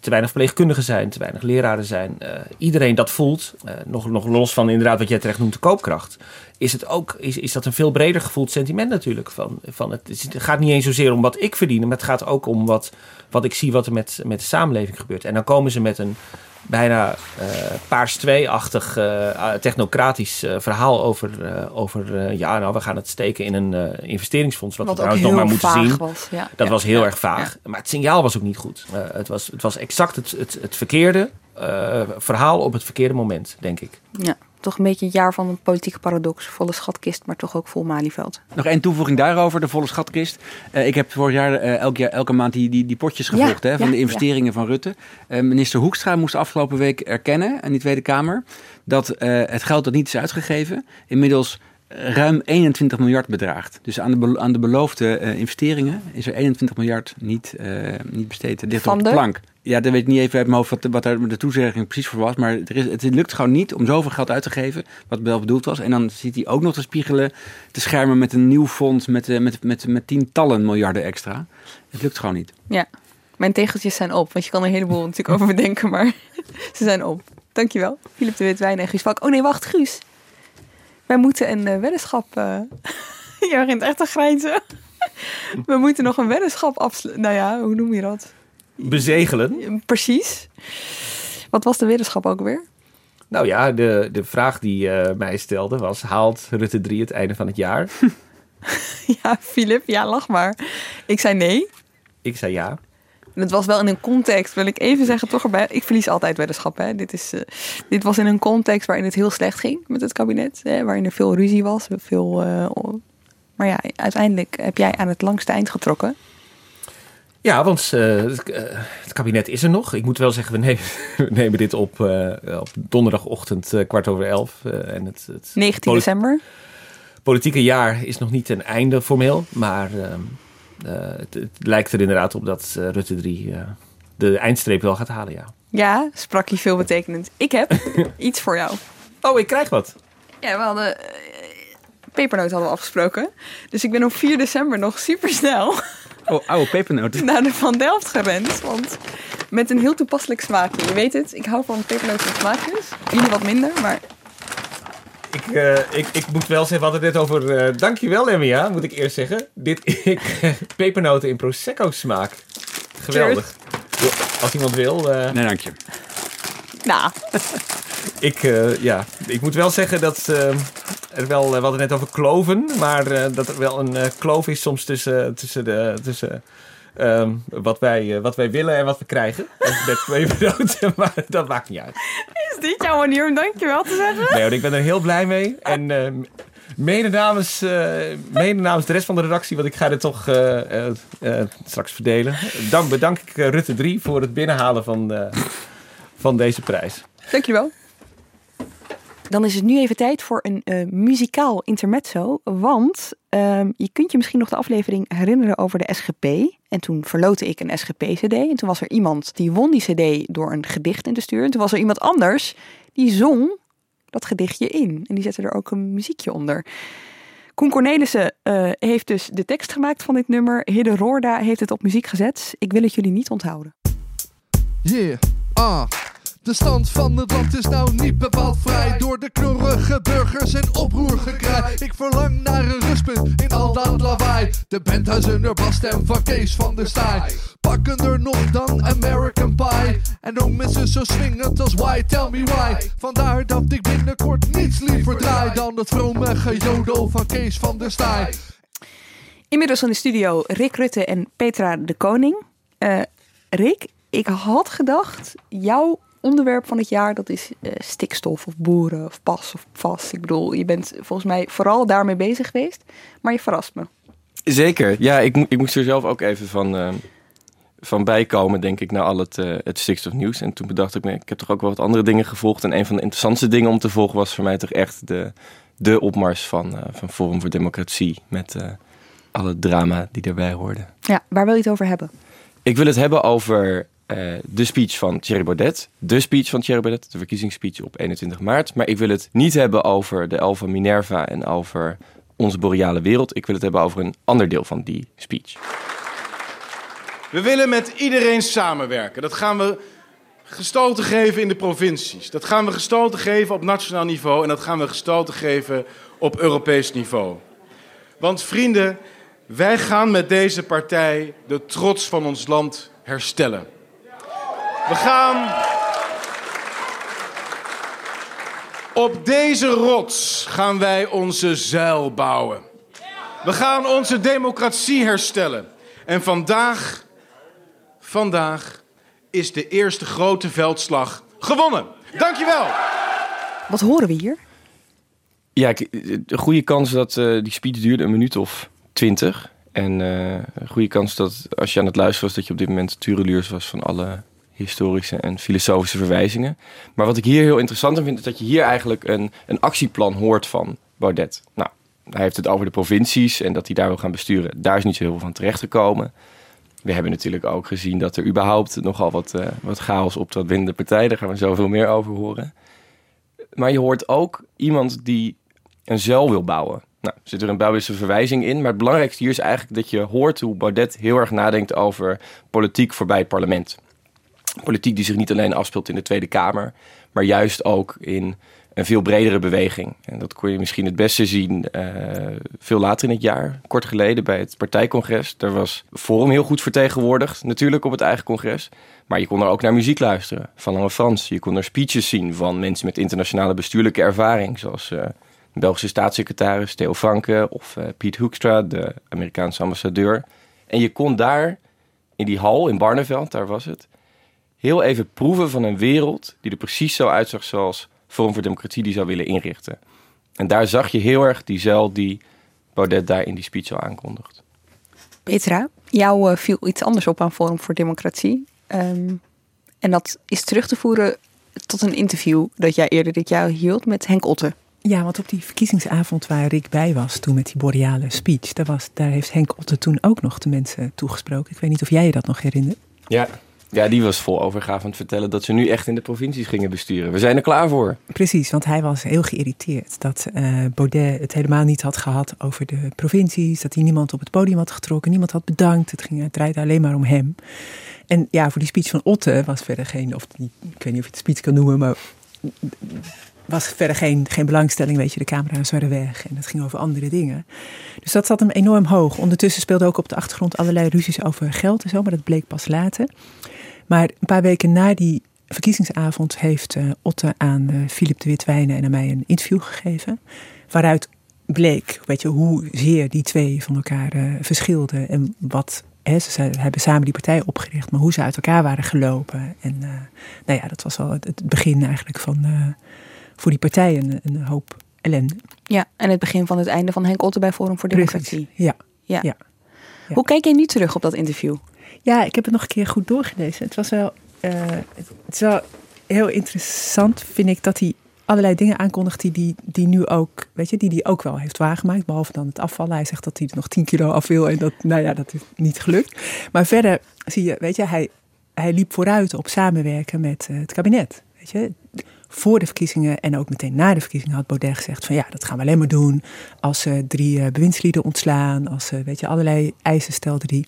te weinig verpleegkundigen zijn, te weinig leraren zijn. iedereen dat voelt, nog, nog los van inderdaad wat jij terecht noemt de koopkracht. Is, het ook, is, is dat een veel breder gevoeld sentiment natuurlijk. Van, van het, het gaat niet eens zozeer om wat ik verdien. Maar het gaat ook om wat, wat ik zie wat er met, met de samenleving gebeurt. En dan komen ze met een bijna uh, paars 2-achtig uh, technocratisch uh, verhaal over, over ja, nou, we gaan het steken in een investeringsfonds. Wat, wat we trouwens nog maar moeten zien. Was, ja. Dat ja, was heel ja, erg vaag. Maar het signaal was ook niet goed. het, was, het was exact het, het, het verkeerde verhaal op het verkeerde moment, denk ik. Ja. Toch een beetje het jaar van een politieke paradox. Volle schatkist, maar toch ook vol Malieveld. Nog één toevoeging daarover, de volle schatkist. Uh, ik heb vorig jaar uh, elk jaar, elke maand die, die, die potjes gevolgd Ja, hè, van ja, de investeringen van Rutte. Uh, minister Hoekstra moest afgelopen week erkennen aan die Tweede Kamer dat het geld dat niet is uitgegeven inmiddels ruim 21 miljard bedraagt. Dus aan de, aan de beloofde investeringen is er 21 miljard niet, niet besteed. Van op de plank. Ja, dat weet ik niet even uit mijn hoofd wat, wat daar de toezegging precies voor was. Maar er is, het lukt gewoon niet om zoveel geld uit te geven, wat wel bedoeld was. En dan zit hij ook nog te spiegelen, te schermen met een nieuw fonds met, eh, met, met, met tientallen miljarden extra. Het lukt gewoon niet. Ja, mijn tegeltjes zijn op. Want je kan er een heleboel [LAUGHS] natuurlijk over bedenken, maar [LAUGHS] ze zijn op. Dankjewel, Philip de Witwijn en Guus Valk. Oh nee, wacht, Guus. Wij moeten een eh, weddenschap... eh [LAUGHS] je begint echt te grijnzen. [LAUGHS] We moeten nog een weddenschap afsluiten. Nou ja, hoe noem je dat? Bezegelen. Precies. Wat was de weddenschap ook weer? Nou ja, de, de vraag die eh, mij stelde was: haalt Rutte 3 het einde van het jaar? [LAUGHS] Ja, Philip, ja, lach maar. Ik zei nee. Ik zei ja. En het was wel in een context, wil ik even zeggen, toch erbij. Ik verlies altijd weddenschappen. Hè. Dit, is, eh, dit was in een context waarin het heel slecht ging met het kabinet. Hè, waarin er veel ruzie was. Veel, eh, maar ja, uiteindelijk heb jij aan het langste eind getrokken. Ja, want uh, het, kabinet is er nog. Ik moet wel zeggen, we nemen, [LAUGHS] we nemen dit op, op donderdagochtend kwart over elf. en het, het 19 december. politieke jaar is nog niet ten einde formeel. Maar ehm, het, het, lijkt er inderdaad op dat Rutte 3 de eindstreep wel gaat halen, ja. Ja, sprak je veel betekenend. Ik heb [LAUGHS] iets voor jou. Oh, ik krijg wat. Ja, we hadden... pepernoot hadden we afgesproken. Dus ik ben op 4 december nog super snel [LAUGHS] Oh, oude pepernoten. [LAUGHS] naar de Van Delft gerend. Want met een heel toepasselijk smaakje. Je weet het, ik hou van pepernoten en smaakjes. Jullie wat minder, maar Ik, uh, ik, ik moet wel zeggen, we hadden het net over... Uh, dankjewel, Emmia, moet ik eerst zeggen. Dit, [LAUGHS] ik, pepernoten in Prosecco smaak. Geweldig. Als iemand wil... Uh, nee, dank je. Nou. [LAUGHS] ik, ja, ik moet wel zeggen dat er wel... we hadden het net over kloven, maar dat er wel een kloof is soms tussen... tussen, de, tussen Um, wat, wij, uh, wat wij willen en wat we krijgen. Met [LAUGHS] pepernoten, maar dat maakt niet uit. Dit jouw manier om dankjewel te zeggen? Nee, ik ben er heel blij mee. En uh, mede, namens, uh, mede namens de rest van de redactie, want ik ga dit toch straks verdelen. Dank, bedank ik Rutte 3 voor het binnenhalen van, van deze prijs. Dankjewel. Dan is het nu even tijd voor een uh, muzikaal intermezzo. Want uh, je kunt je misschien nog de aflevering herinneren over de SGP. En toen verloten ik een SGP-CD. En toen was er iemand die won die CD door een gedicht in te sturen. En toen was er iemand anders die zong dat gedichtje in. En die zette er ook een muziekje onder. Koen Cornelissen uh, heeft dus de tekst gemaakt van dit nummer. Hidde Roorda heeft het op muziek gezet. Ik wil het jullie niet onthouden. Yeah, ah. De stand van het land is nou niet bepaald vrij. Door de knorrige burgers en oproergekraai Ik verlang naar een rustpunt in al dat lawaai. De bandhuizen er basstem van Kees van der Staaij. Pakken er nog dan American Pie. En ook mensen zo swingend als Why Tell Me Why. Vandaar dat ik binnenkort niets liever draai Dan het vrome gejodel van Kees van der Staaij. Inmiddels in de studio Rick Rutte en Petra de Koning. Uh, Rick, ik had gedacht, jouw onderwerp van het jaar, dat is uh, stikstof of boeren of pas of vast. Ik bedoel, je bent volgens mij vooral daarmee bezig geweest, maar je verrast me. Zeker, ja, ik, ik moest er zelf ook even van, uh, van bijkomen, denk ik, naar al het, uh, het stikstofnieuws. En toen bedacht ik me, ik heb toch ook wel wat andere dingen gevolgd. En een van de interessantste dingen om te volgen was voor mij toch echt de, de opmars van, van Forum voor Democratie. Met alle drama die daarbij hoorde. Ja, waar wil je het over hebben? Ik wil het hebben over uh, de speech van Thierry Baudet. De speech van Thierry Baudet, de verkiezingsspeech op 21 maart. Maar ik wil het niet hebben over de Elf van Minerva en over onze boreale wereld. Ik wil het hebben over een ander deel van die speech. We willen met iedereen samenwerken. Dat gaan we gestalte geven in de provincies. Dat gaan we gestalte geven op nationaal niveau. En dat gaan we gestalte geven op Europees niveau. Want vrienden, wij gaan met deze partij de trots van ons land herstellen. We gaan op deze rots gaan wij onze zuil bouwen. We gaan onze democratie herstellen. En vandaag, vandaag is de eerste grote veldslag gewonnen. Dankjewel. Wat horen we hier? Ja, een goede kans dat eh, die speech duurde een minuut of twintig. En eh, een goede kans dat als je aan het luisteren was... dat je op dit moment tureluurs was van alle historische en filosofische verwijzingen. Maar wat ik hier heel interessant vind... is dat je hier eigenlijk een, een actieplan hoort van Baudet. Nou, hij heeft het over de provincies en dat hij daar wil gaan besturen. Daar is niet zo heel veel van terechtgekomen. We hebben natuurlijk ook gezien dat er überhaupt nogal wat, eh, wat chaos optrad binnen de partij. Daar gaan we zoveel meer over horen. Maar je hoort ook iemand die een zuil wil bouwen. Nou, zit er een Belgische verwijzing in. Maar het belangrijkste hier is eigenlijk dat je hoort hoe Baudet heel erg nadenkt over politiek voorbij het parlement. Politiek die zich niet alleen afspeelt in de Tweede Kamer, maar juist ook in een veel bredere beweging. En dat kon je misschien het beste zien eh, veel later in het jaar, kort geleden bij het partijcongres. Daar was Forum heel goed vertegenwoordigd, natuurlijk op het eigen congres. Maar je kon er ook naar muziek luisteren van Lange Frans. Je kon er speeches zien van mensen met internationale bestuurlijke ervaring, zoals eh, de Belgische staatssecretaris Theo Franke of eh, Piet Hoekstra, de Amerikaanse ambassadeur. En je kon daar in die hal in Barneveld, daar was het, heel even proeven van een wereld die er precies zo uitzag zoals Forum voor Democratie die zou willen inrichten. En daar zag je heel erg die zeil die Baudet daar in die speech al aankondigt. Petra, jou eh, viel iets anders op aan Forum voor Democratie. Ehm, en dat is terug te voeren tot een interview dat jij eerder dit jaar hield met Henk Otte. Ja, want op die verkiezingsavond waar Rick bij was, toen met die boreale speech, daar, was, daar heeft Henk Otte toen ook nog de mensen toegesproken. Ik weet niet of jij je dat nog herinnert. Ja. Ja, die was vol overgave aan het vertellen dat ze nu echt in de provincies gingen besturen. We zijn er klaar voor. Precies, want hij was heel geïrriteerd dat eh, Baudet het helemaal niet had gehad over de provincies. Dat hij niemand op het podium had getrokken, niemand had bedankt. Het, ging, het draaide alleen maar om hem. En ja, voor die speech van Otte was verder geen, of ik weet niet of je het speech kan noemen, maar was verder geen, geen belangstelling. Weet je, de camera's waren weg en het ging over andere dingen. Dus dat zat hem enorm hoog. Ondertussen speelde ook op de achtergrond allerlei ruzies over geld en zo, maar dat bleek pas later. Maar een paar weken na die verkiezingsavond heeft uh, Otte aan uh, Philip de Witwijnen en aan mij een interview gegeven. Waaruit bleek, weet je, hoezeer die twee van elkaar uh, verschilden en wat He, ze hebben samen die partij opgericht, maar hoe ze uit elkaar waren gelopen. En uh, nou ja, dat was al het, begin eigenlijk van uh, voor die partij een, een, hoop ellende. Ja, en het begin van het einde van Henk Otte bij Forum voor Democratie. Ja. Ja. ja. ja. Hoe kijk je nu terug op dat interview? Ja, ik heb het nog een keer goed doorgelezen. Het was wel, uh, het is wel heel interessant, vind ik, dat hij allerlei dingen aankondigt die, die, die nu ook, weet je, die die ook wel heeft waargemaakt. Behalve dan het afvallen. Hij zegt dat hij er nog 10 kilo af wil en dat, nou ja, dat is niet gelukt. Maar verder zie je, weet je, hij, hij liep vooruit op samenwerken met uh, het kabinet. Weet je, voor de verkiezingen en ook meteen na de verkiezingen had Baudet gezegd van ja, dat gaan we alleen maar doen als ze drie uh, bewindslieden ontslaan, als ze, weet je, allerlei eisen stelde die.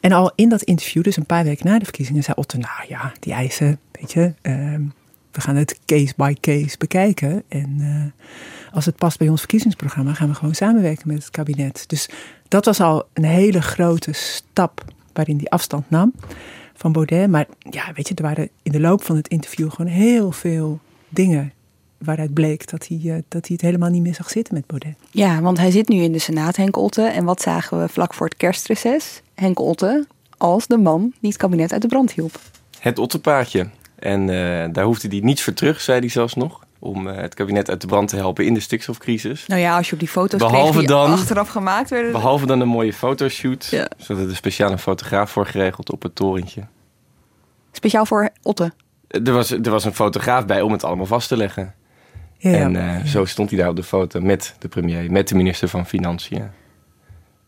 En al in dat interview, dus een paar weken na de verkiezingen, zei Otto, nou ja, die eisen, weet je, uh, we gaan het case by case bekijken. En uh, als het past bij ons verkiezingsprogramma, gaan we gewoon samenwerken met het kabinet. Dus dat was al een hele grote stap waarin die afstand nam van Baudet. Maar ja, weet je, er waren in de loop van het interview gewoon heel veel dingen waaruit bleek dat hij, uh, dat hij het helemaal niet meer zag zitten met Baudet. Ja, want hij zit nu in de Senaat, Henk Otte. En wat zagen we vlak voor het kerstreces? Henk Otte als de man die het kabinet uit de brand hielp. Het Ottepaardje. En uh, daar hoefde hij niets voor terug, zei hij zelfs nog. Om uh, het kabinet uit de brand te helpen in de stikstofcrisis. Nou ja, als je op die foto's behalve kreeg die dan, achteraf gemaakt werden. Behalve dan een mooie fotoshoot. Ja. Zodat er een speciale fotograaf voor geregeld op het torentje. Speciaal voor Otte? Er was, er was een fotograaf bij om het allemaal vast te leggen. Ja, en uh, ja. zo stond hij daar op de foto met de premier, met de minister van Financiën.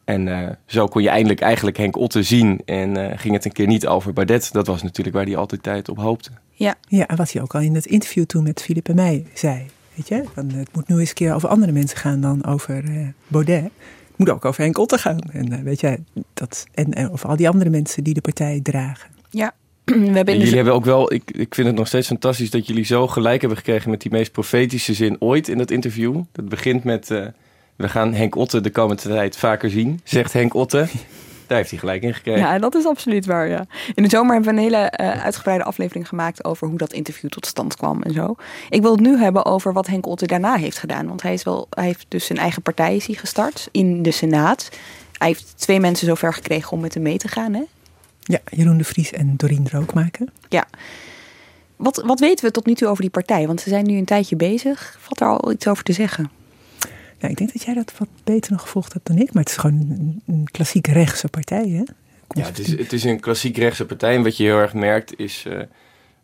En uh, zo kon je eindelijk eigenlijk Henk Otte zien. En uh, ging het een keer niet over Baudet. Dat was natuurlijk waar hij altijd tijd op hoopte. Ja. ja, en wat hij ook al in het interview toen met Philippe en mij zei. Weet je, van, het moet nu eens een keer over andere mensen gaan dan over uh, Baudet. Het moet ook over Henk Otte gaan. En, weet je, dat, en, en over al die andere mensen die de partij dragen. Ja, [CLEARS THROAT] we hebben jullie hebben ook wel, ik, ik vind het nog steeds fantastisch dat jullie zo gelijk hebben gekregen met die meest profetische zin ooit in dat interview. Dat begint met, uh, we gaan Henk Otte de komende tijd vaker zien, zegt Henk Otte. [LAUGHS] Daar heeft hij gelijk in gekregen. Ja, dat is absoluut waar, ja. In de zomer hebben we een hele uh, uitgebreide aflevering gemaakt over hoe dat interview tot stand kwam en zo. Ik wil het nu hebben over wat Henk Otte daarna heeft gedaan. Want hij, is wel, hij heeft dus zijn eigen partij is hij gestart in de Senaat. Hij heeft twee mensen zover gekregen om met hem mee te gaan, hè? Ja, Jeroen de Vries en Dorien Rookmaker. Ja. Wat, wat weten we tot nu toe over die partij? Want ze zijn nu een tijdje bezig. Valt er al iets over te zeggen? Ja, ik denk dat jij dat wat beter nog gevolgd hebt dan ik. Maar het is gewoon een, een klassiek rechtse partij, hè? Ja, het is, het is een klassiek rechtse partij. En wat je heel erg merkt is... Uh,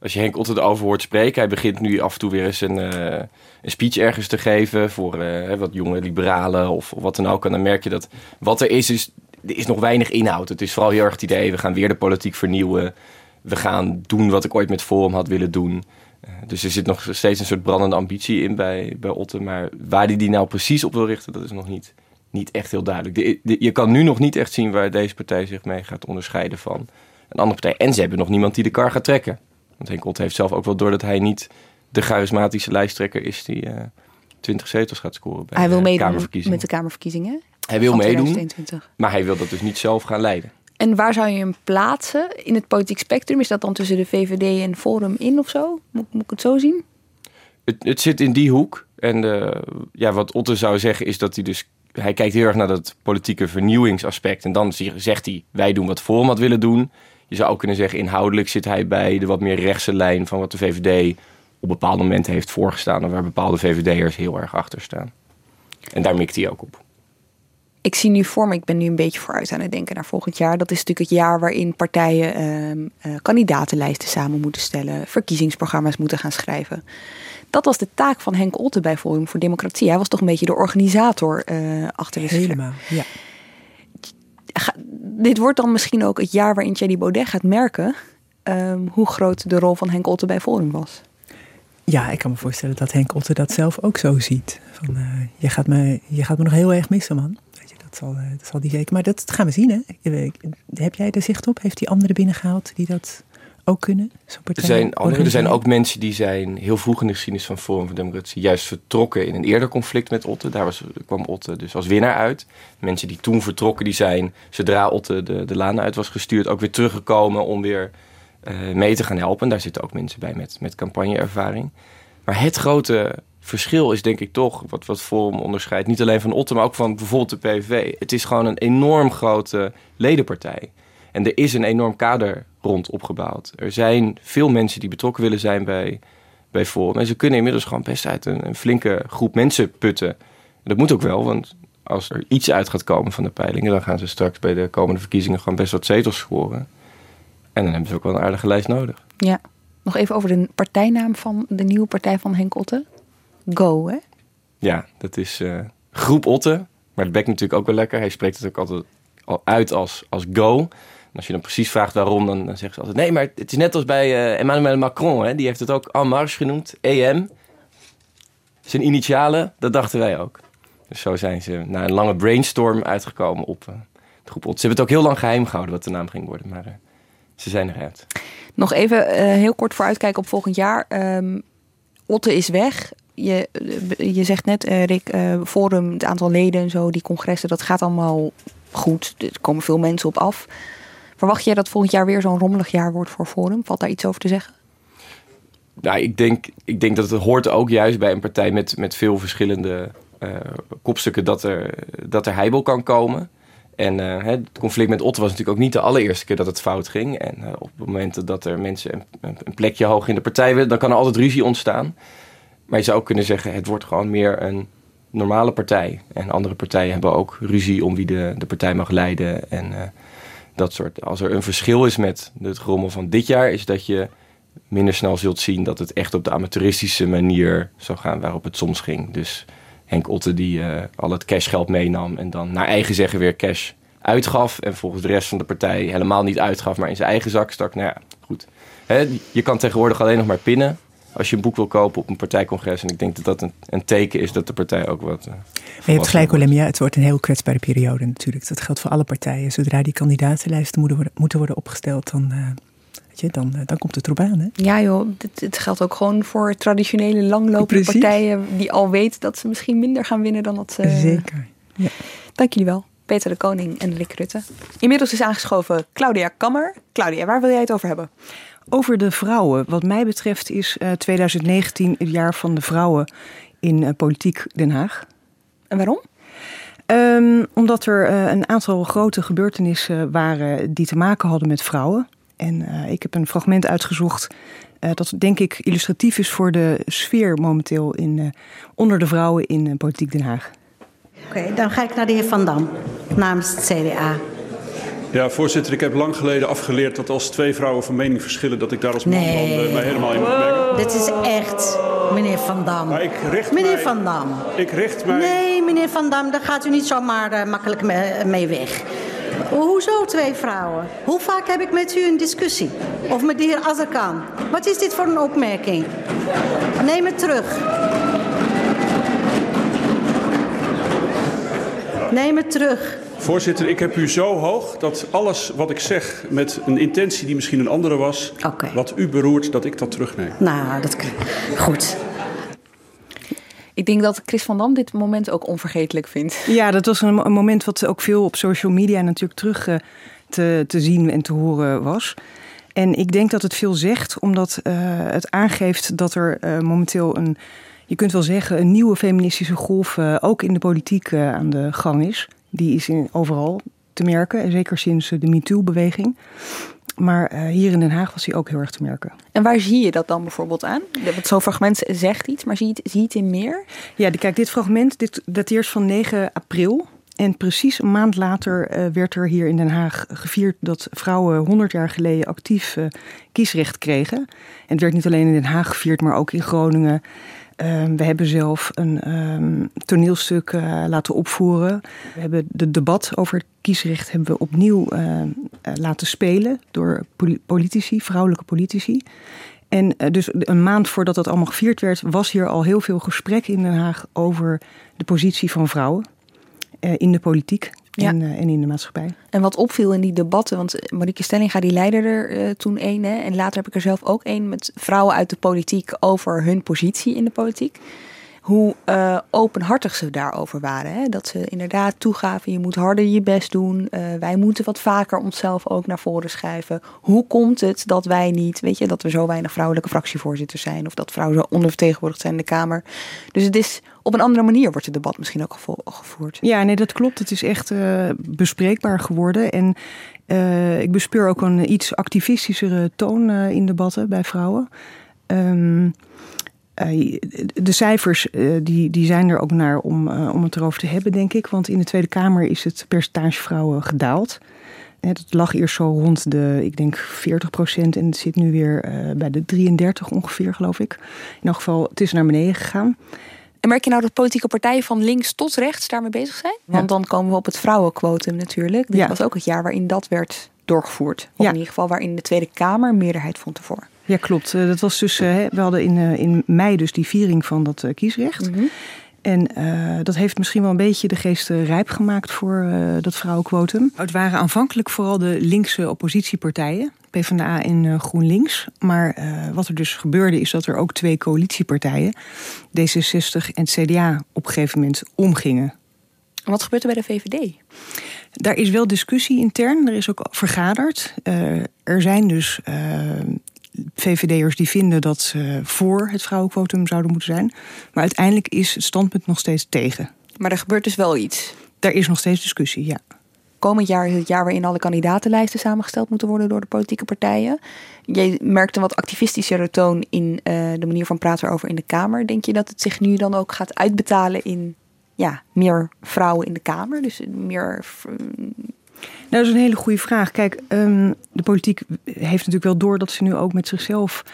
als je Henk Otten erover hoort spreken... hij begint nu af en toe weer eens een, uh, een speech ergens te geven... voor uh, wat jonge liberalen of, of, wat dan ook. En dan merk je dat wat er is, is... er is nog weinig inhoud. Het is vooral heel erg het idee... we gaan weer de politiek vernieuwen. We gaan doen wat ik ooit met Forum had willen doen... Dus er zit nog steeds een soort brandende ambitie in bij, bij Otten. Maar waar hij die nou precies op wil richten, dat is nog niet, niet echt heel duidelijk. De, de, je kan nu nog niet echt zien waar deze partij zich mee gaat onderscheiden van een andere partij. En ze hebben nog niemand die de kar gaat trekken. Want Henk Otten heeft zelf ook wel door dat hij niet de charismatische lijsttrekker is die uh, 20 zetels gaat scoren bij hij wil de Kamerverkiezingen. met de Kamerverkiezingen. Hij wil meedoen, 2021. maar hij wil dat dus niet zelf gaan leiden. En waar zou je hem plaatsen in het politiek spectrum? Is dat dan tussen de VVD en Forum in of zo? Moet, moet ik het zo zien? Het, het zit in die hoek. En uh, ja, wat Otte zou zeggen is dat hij dus... Hij kijkt heel erg naar dat politieke vernieuwingsaspect. En dan zegt hij, wij doen wat Forum had willen doen. Je zou ook kunnen zeggen, inhoudelijk zit hij bij de wat meer rechtse lijn... van wat de VVD op bepaalde momenten heeft voorgestaan... en waar bepaalde VVD'ers heel erg achter staan. En daar mikt hij ook op ik zie nu voor me, ik ben nu een beetje vooruit aan het denken naar volgend jaar. Dat is natuurlijk het jaar waarin partijen uh, uh, kandidatenlijsten samen moeten stellen, verkiezingsprogramma's moeten gaan schrijven. Dat was de taak van Henk Otte bij Forum voor Democratie. Hij was toch een beetje de organisator uh, achter de Helemaal, ja. Ga, dit wordt dan misschien ook het jaar waarin Thierry Baudet gaat merken um, hoe groot de rol van Henk Otte bij Forum was. Ja, ik kan me voorstellen dat Henk Otte dat zelf ook zo ziet. Van, uh, je, gaat me, je gaat me nog heel erg missen, man. Dat, zal, dat zal die zeker. Maar dat gaan we zien, hè? Heb jij er zicht op? Heeft hij anderen binnengehaald die dat ook kunnen? Er zijn, andere, er zijn ook mensen die zijn heel vroeg in de geschiedenis van Forum voor Democratie juist vertrokken in een eerder conflict met Otte. Daar was, kwam Otte dus als winnaar uit. Mensen die toen vertrokken, die zijn, zodra Otte de, de laan uit was gestuurd, ook weer teruggekomen om weer uh, mee te gaan helpen. Daar zitten ook mensen bij met, met campagneervaring. Maar het grote verschil is denk ik toch, wat, wat Forum onderscheidt, niet alleen van Otte, maar ook van bijvoorbeeld de PVV. Het is gewoon een enorm grote ledenpartij. En er is een enorm kader rond opgebouwd. Er zijn veel mensen die betrokken willen zijn bij, bij Forum. En ze kunnen inmiddels gewoon best uit een, flinke groep mensen putten. En dat moet ook wel, want als er iets uit gaat komen van de peilingen, dan gaan ze straks bij de komende verkiezingen gewoon best wat zetels scoren. En dan hebben ze ook wel een aardige lijst nodig. Ja, nog even over de partijnaam van de nieuwe partij van Henk Otte. Go, hè? Ja, dat is uh, Groep Otte. Maar dat bekt natuurlijk ook wel lekker. Hij spreekt het ook altijd al uit als, als Go. En als je dan precies vraagt waarom, dan, dan zeggen ze altijd... Nee, maar het is net als bij uh, Emmanuel Macron. Hè? Die heeft het ook En Marche genoemd. EM. Zijn initialen, dat dachten wij ook. Dus zo zijn ze na een lange brainstorm uitgekomen op uh, de groep Otte. Ze hebben het ook heel lang geheim gehouden wat de naam ging worden. Maar ze zijn eruit. Nog even heel kort vooruitkijken op volgend jaar. Um, Otte is weg. Je, je zegt net, uh, Rick, uh, Forum, het aantal leden en zo, die congressen, dat gaat allemaal goed. Er komen veel mensen op af. Verwacht jij dat volgend jaar weer zo'n rommelig jaar wordt voor Forum? Valt daar iets over te zeggen? Nou, ik denk, ik denk dat het hoort ook juist bij een partij met, met veel verschillende uh, kopstukken dat er, dat er heibel kan komen. En het conflict met Otte was natuurlijk ook niet de allereerste keer dat het fout ging. En op het moment dat er mensen een, een, plekje hoog in de partij willen, dan kan er altijd ruzie ontstaan. Maar je zou ook kunnen zeggen, het wordt gewoon meer een normale partij. En andere partijen hebben ook ruzie om wie de, de partij mag leiden. En uh, dat soort. Als er een verschil is met het grommel van dit jaar, is dat je minder snel zult zien dat het echt op de amateuristische manier zou gaan waarop het soms ging. Dus Henk Otte die uh, al het cashgeld meenam en dan naar eigen zeggen weer cash uitgaf. En volgens de rest van de partij helemaal niet uitgaf, maar in zijn eigen zak stak. Nou ja, goed. Je kan tegenwoordig alleen nog maar pinnen als je een boek wil kopen op een partijcongres. En ik denk dat dat een, een teken is dat de partij ook wat... Uh, maar je hebt gelijk, Olemia. Het wordt een heel kwetsbare periode natuurlijk. Dat geldt voor alle partijen. Zodra die kandidatenlijsten moeten worden, moeten worden opgesteld, dan... Uh, je, dan, dan komt het erop aan. Hè? Ja joh, dit, dit geldt ook gewoon voor traditionele langlopende Precies. partijen die al weten dat ze misschien minder gaan winnen dan dat ze... Zeker, ja. Dank jullie wel, Peter de Koning en Rick Rutte. Inmiddels is aangeschoven Claudia Kammer. Claudia, waar wil jij het over hebben? Over de vrouwen. Wat mij betreft is uh, 2019 het jaar van de vrouwen in uh, politiek Den Haag. En waarom? Um, omdat er uh, een aantal grote gebeurtenissen waren die te maken hadden met vrouwen. En uh, ik heb een fragment uitgezocht uh, dat denk ik illustratief is voor de sfeer momenteel in, uh, onder de vrouwen in Politiek Den Haag. Oké, dan ga ik naar de heer Van Dam namens het CDA. Ja, voorzitter, ik heb lang geleden afgeleerd dat als twee vrouwen van mening verschillen, dat ik daar als man Nee. dan, eh, mij helemaal in moet mengen. Dit is echt meneer Van Dam. meneer Van Dam. Ik richt mij. Nee, meneer Van Dam, daar gaat u niet zomaar eh, makkelijk me- mee weg. Hoezo twee vrouwen? Hoe vaak heb ik met u een discussie? Of met de heer Azarkan? Wat is dit voor een opmerking? Neem het terug. Neem het terug. Voorzitter, ik heb u zo hoog dat alles wat ik zeg met een intentie die misschien een andere was, wat u beroert, dat ik dat terugneem. Nou, dat goed. Ik denk dat Chris van Dam dit moment ook onvergetelijk vindt. Ja, dat was een, mo- een moment wat ook veel op social media natuurlijk terug eh, te, te zien en te horen was. En ik denk dat het veel zegt, omdat eh, het aangeeft dat er eh, momenteel een, je kunt wel zeggen, een nieuwe feministische golf eh, ook in de politiek aan de gang is. Die is in, overal te merken, en zeker sinds eh, de MeToo-beweging. Maar eh, hier in Den Haag was die ook heel erg te merken. En waar zie je dat dan bijvoorbeeld aan? Want zo'n fragment zegt iets, maar zie je het, zie je het in meer? Ja, kijk, dit fragment dit dateert van 9 april. En precies een maand later eh, werd er hier in Den Haag gevierd dat vrouwen 100 jaar geleden actief kiesrecht kregen. En het werd niet alleen in Den Haag gevierd, maar ook in Groningen. Ehm, we hebben zelf een ehm, toneelstuk eh, laten opvoeren. We hebben de debat over het kiesrecht hebben we opnieuw eh, eh, laten spelen door poli- politici, vrouwelijke politici. En eh, dus een maand voordat dat allemaal gevierd werd, was hier al heel veel gesprek in Den Haag over de positie van vrouwen in de politiek Ja. en, eh, en in de maatschappij. En wat opviel in die debatten, want Marieke Stellinga die leidde er eh, toen een, hè, en later heb ik er zelf ook een met vrouwen uit de politiek over hun positie in de politiek. Hoe eh, openhartig ze daarover waren. Hè? Dat ze inderdaad toegaven, je moet harder je best doen. eh, wij moeten wat vaker onszelf ook naar voren schuiven. Hoe komt het dat wij niet, weet je, dat we zo weinig vrouwelijke fractievoorzitters zijn. Of dat vrouwen zo ondervertegenwoordigd zijn in de Kamer. Dus het is op een andere manier wordt het debat misschien ook gevo- gevoerd. Ja, nee, dat klopt. Het is echt eh, bespreekbaar geworden. En ik bespeur ook een iets activistischere toon in debatten bij vrouwen. Eh, de cijfers eh, die, die zijn er ook naar om, eh, om het erover te hebben, denk ik. Want in de Tweede Kamer is het percentage vrouwen gedaald. Eh, Dat lag eerst zo rond de, ik denk, 40 procent. En het zit nu weer eh, bij de 33 ongeveer, geloof ik. In elk geval, het is naar beneden gegaan. En merk je nou dat politieke partijen van links tot rechts daarmee bezig zijn? Want dan komen we op het vrouwenquotum natuurlijk. Dit Ja. was ook het jaar waarin dat werd doorgevoerd. Of in ieder geval waarin de Tweede Kamer meerderheid vond ervoor. Ja, klopt. Eh, Dat was dus, eh, hè, we hadden in, eh, in mei dus die viering van dat eh, kiesrecht. En eh, dat heeft misschien wel een beetje de geest rijp gemaakt voor eh, dat vrouwenquotum. Het waren aanvankelijk vooral de linkse oppositiepartijen, PvdA en eh, GroenLinks. Maar eh, wat er dus gebeurde is dat er ook twee coalitiepartijen, D66 en het CDA, op een gegeven moment omgingen. En wat gebeurt er bij de VVD? Daar is wel discussie intern, er is ook vergaderd. Eh, er zijn dus VVD'ers die vinden dat ze voor het vrouwenquotum zouden moeten zijn. Maar uiteindelijk is het standpunt nog steeds tegen. Maar er gebeurt dus wel iets. Daar is nog steeds discussie, ja. Komend jaar is het jaar waarin alle kandidatenlijsten samengesteld moeten worden door de politieke partijen. Je merkt een wat activistischere toon in eh, de manier van praten erover in de Kamer. Denk je dat het zich nu dan ook gaat uitbetalen in ja, meer vrouwen in de Kamer? Dus meer Nou, dat is een hele goede vraag. Kijk, ehm, de politiek heeft natuurlijk wel door dat ze nu ook met zichzelf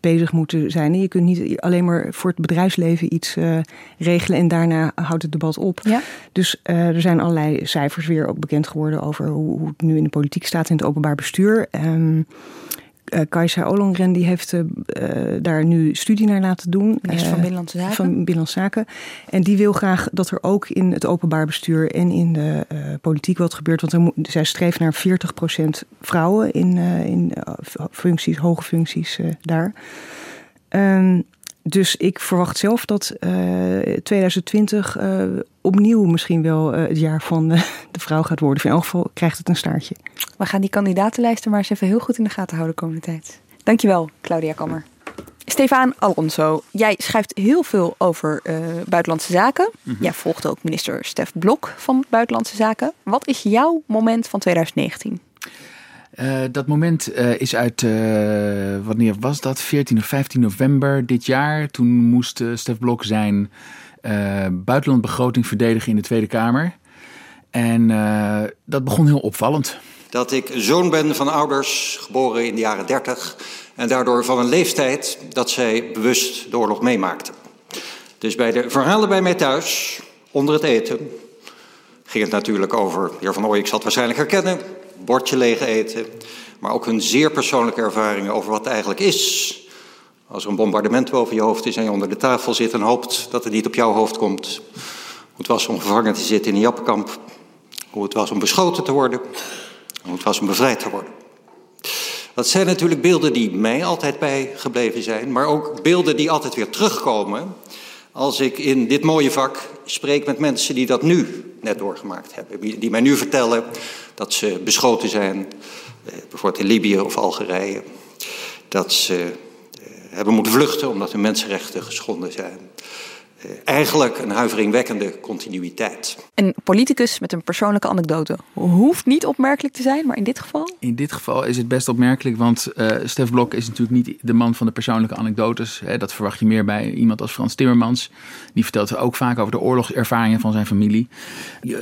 bezig moeten zijn. Je kunt niet alleen maar voor het bedrijfsleven iets eh, regelen en daarna houdt het debat op. Ja. Dus eh, er zijn allerlei cijfers weer ook bekend geworden over hoe, hoe het nu in de politiek staat in het openbaar bestuur. Ehm eh, Kajsa Ollongren die heeft eh, eh, daar nu studie naar laten doen. Minister van Binnenlandse Zaken. Van Binnenlandse Zaken. En die wil graag dat er ook in het openbaar bestuur en in de politiek wat gebeurt. Want er moet, zij streeft naar 40% vrouwen in, in functies, hoge functies daar. Ehm, dus ik verwacht zelf dat eh, 2020 eh, opnieuw misschien wel eh, het jaar van eh, [LAUGHS] de vrouw gaat worden. Of in elk geval krijgt het een staartje. We gaan die kandidatenlijsten maar eens even heel goed in de gaten houden de komende tijd. Dankjewel, Claudia Kammer. Stefan Alonso, jij schrijft heel veel over eh, buitenlandse zaken. Mhm. Jij volgt ook minister Stef Blok van Buitenlandse Zaken. Wat is jouw moment van 2019? Eh, dat moment eh, is uit, eh, wanneer was dat? 14 of 15 november dit jaar. Toen moest Stef Blok zijn buitenlandbegroting verdedigen in de Tweede Kamer. En dat begon heel opvallend. Dat ik zoon ben van ouders geboren in de jaren 30 en daardoor van een leeftijd dat zij bewust de oorlog meemaakten. Dus bij de verhalen bij mij thuis, onder het eten, ging het natuurlijk over, de heer Van Ooy, ik zal het waarschijnlijk herkennen, bordje leeg eten, maar ook hun zeer persoonlijke ervaringen over wat het eigenlijk is. Als er een bombardement boven je hoofd is en je onder de tafel zit en hoopt dat het niet op jouw hoofd komt. Hoe het was om gevangen te zitten in een jappenkamp. Hoe het was om beschoten te worden. Hoe het was om bevrijd te worden. Dat zijn natuurlijk beelden die mij altijd bijgebleven zijn, maar ook beelden die altijd weer terugkomen als ik in dit mooie vak spreek met mensen die dat nu net doorgemaakt hebben. Die mij nu vertellen dat ze beschoten zijn, eh, bijvoorbeeld in Libië of Algerije. Dat ze eh, hebben moeten vluchten omdat hun mensenrechten geschonden zijn. Eh, eigenlijk een huiveringwekkende continuïteit. Een politicus met een persoonlijke anekdote hoeft niet opmerkelijk te zijn, maar in dit geval? In dit geval is het best opmerkelijk, want uh, Stef Blok is natuurlijk niet de man van de persoonlijke anekdotes. Dat verwacht je meer bij iemand als Frans Timmermans. Die vertelt ook vaak over de oorlogservaringen van zijn familie.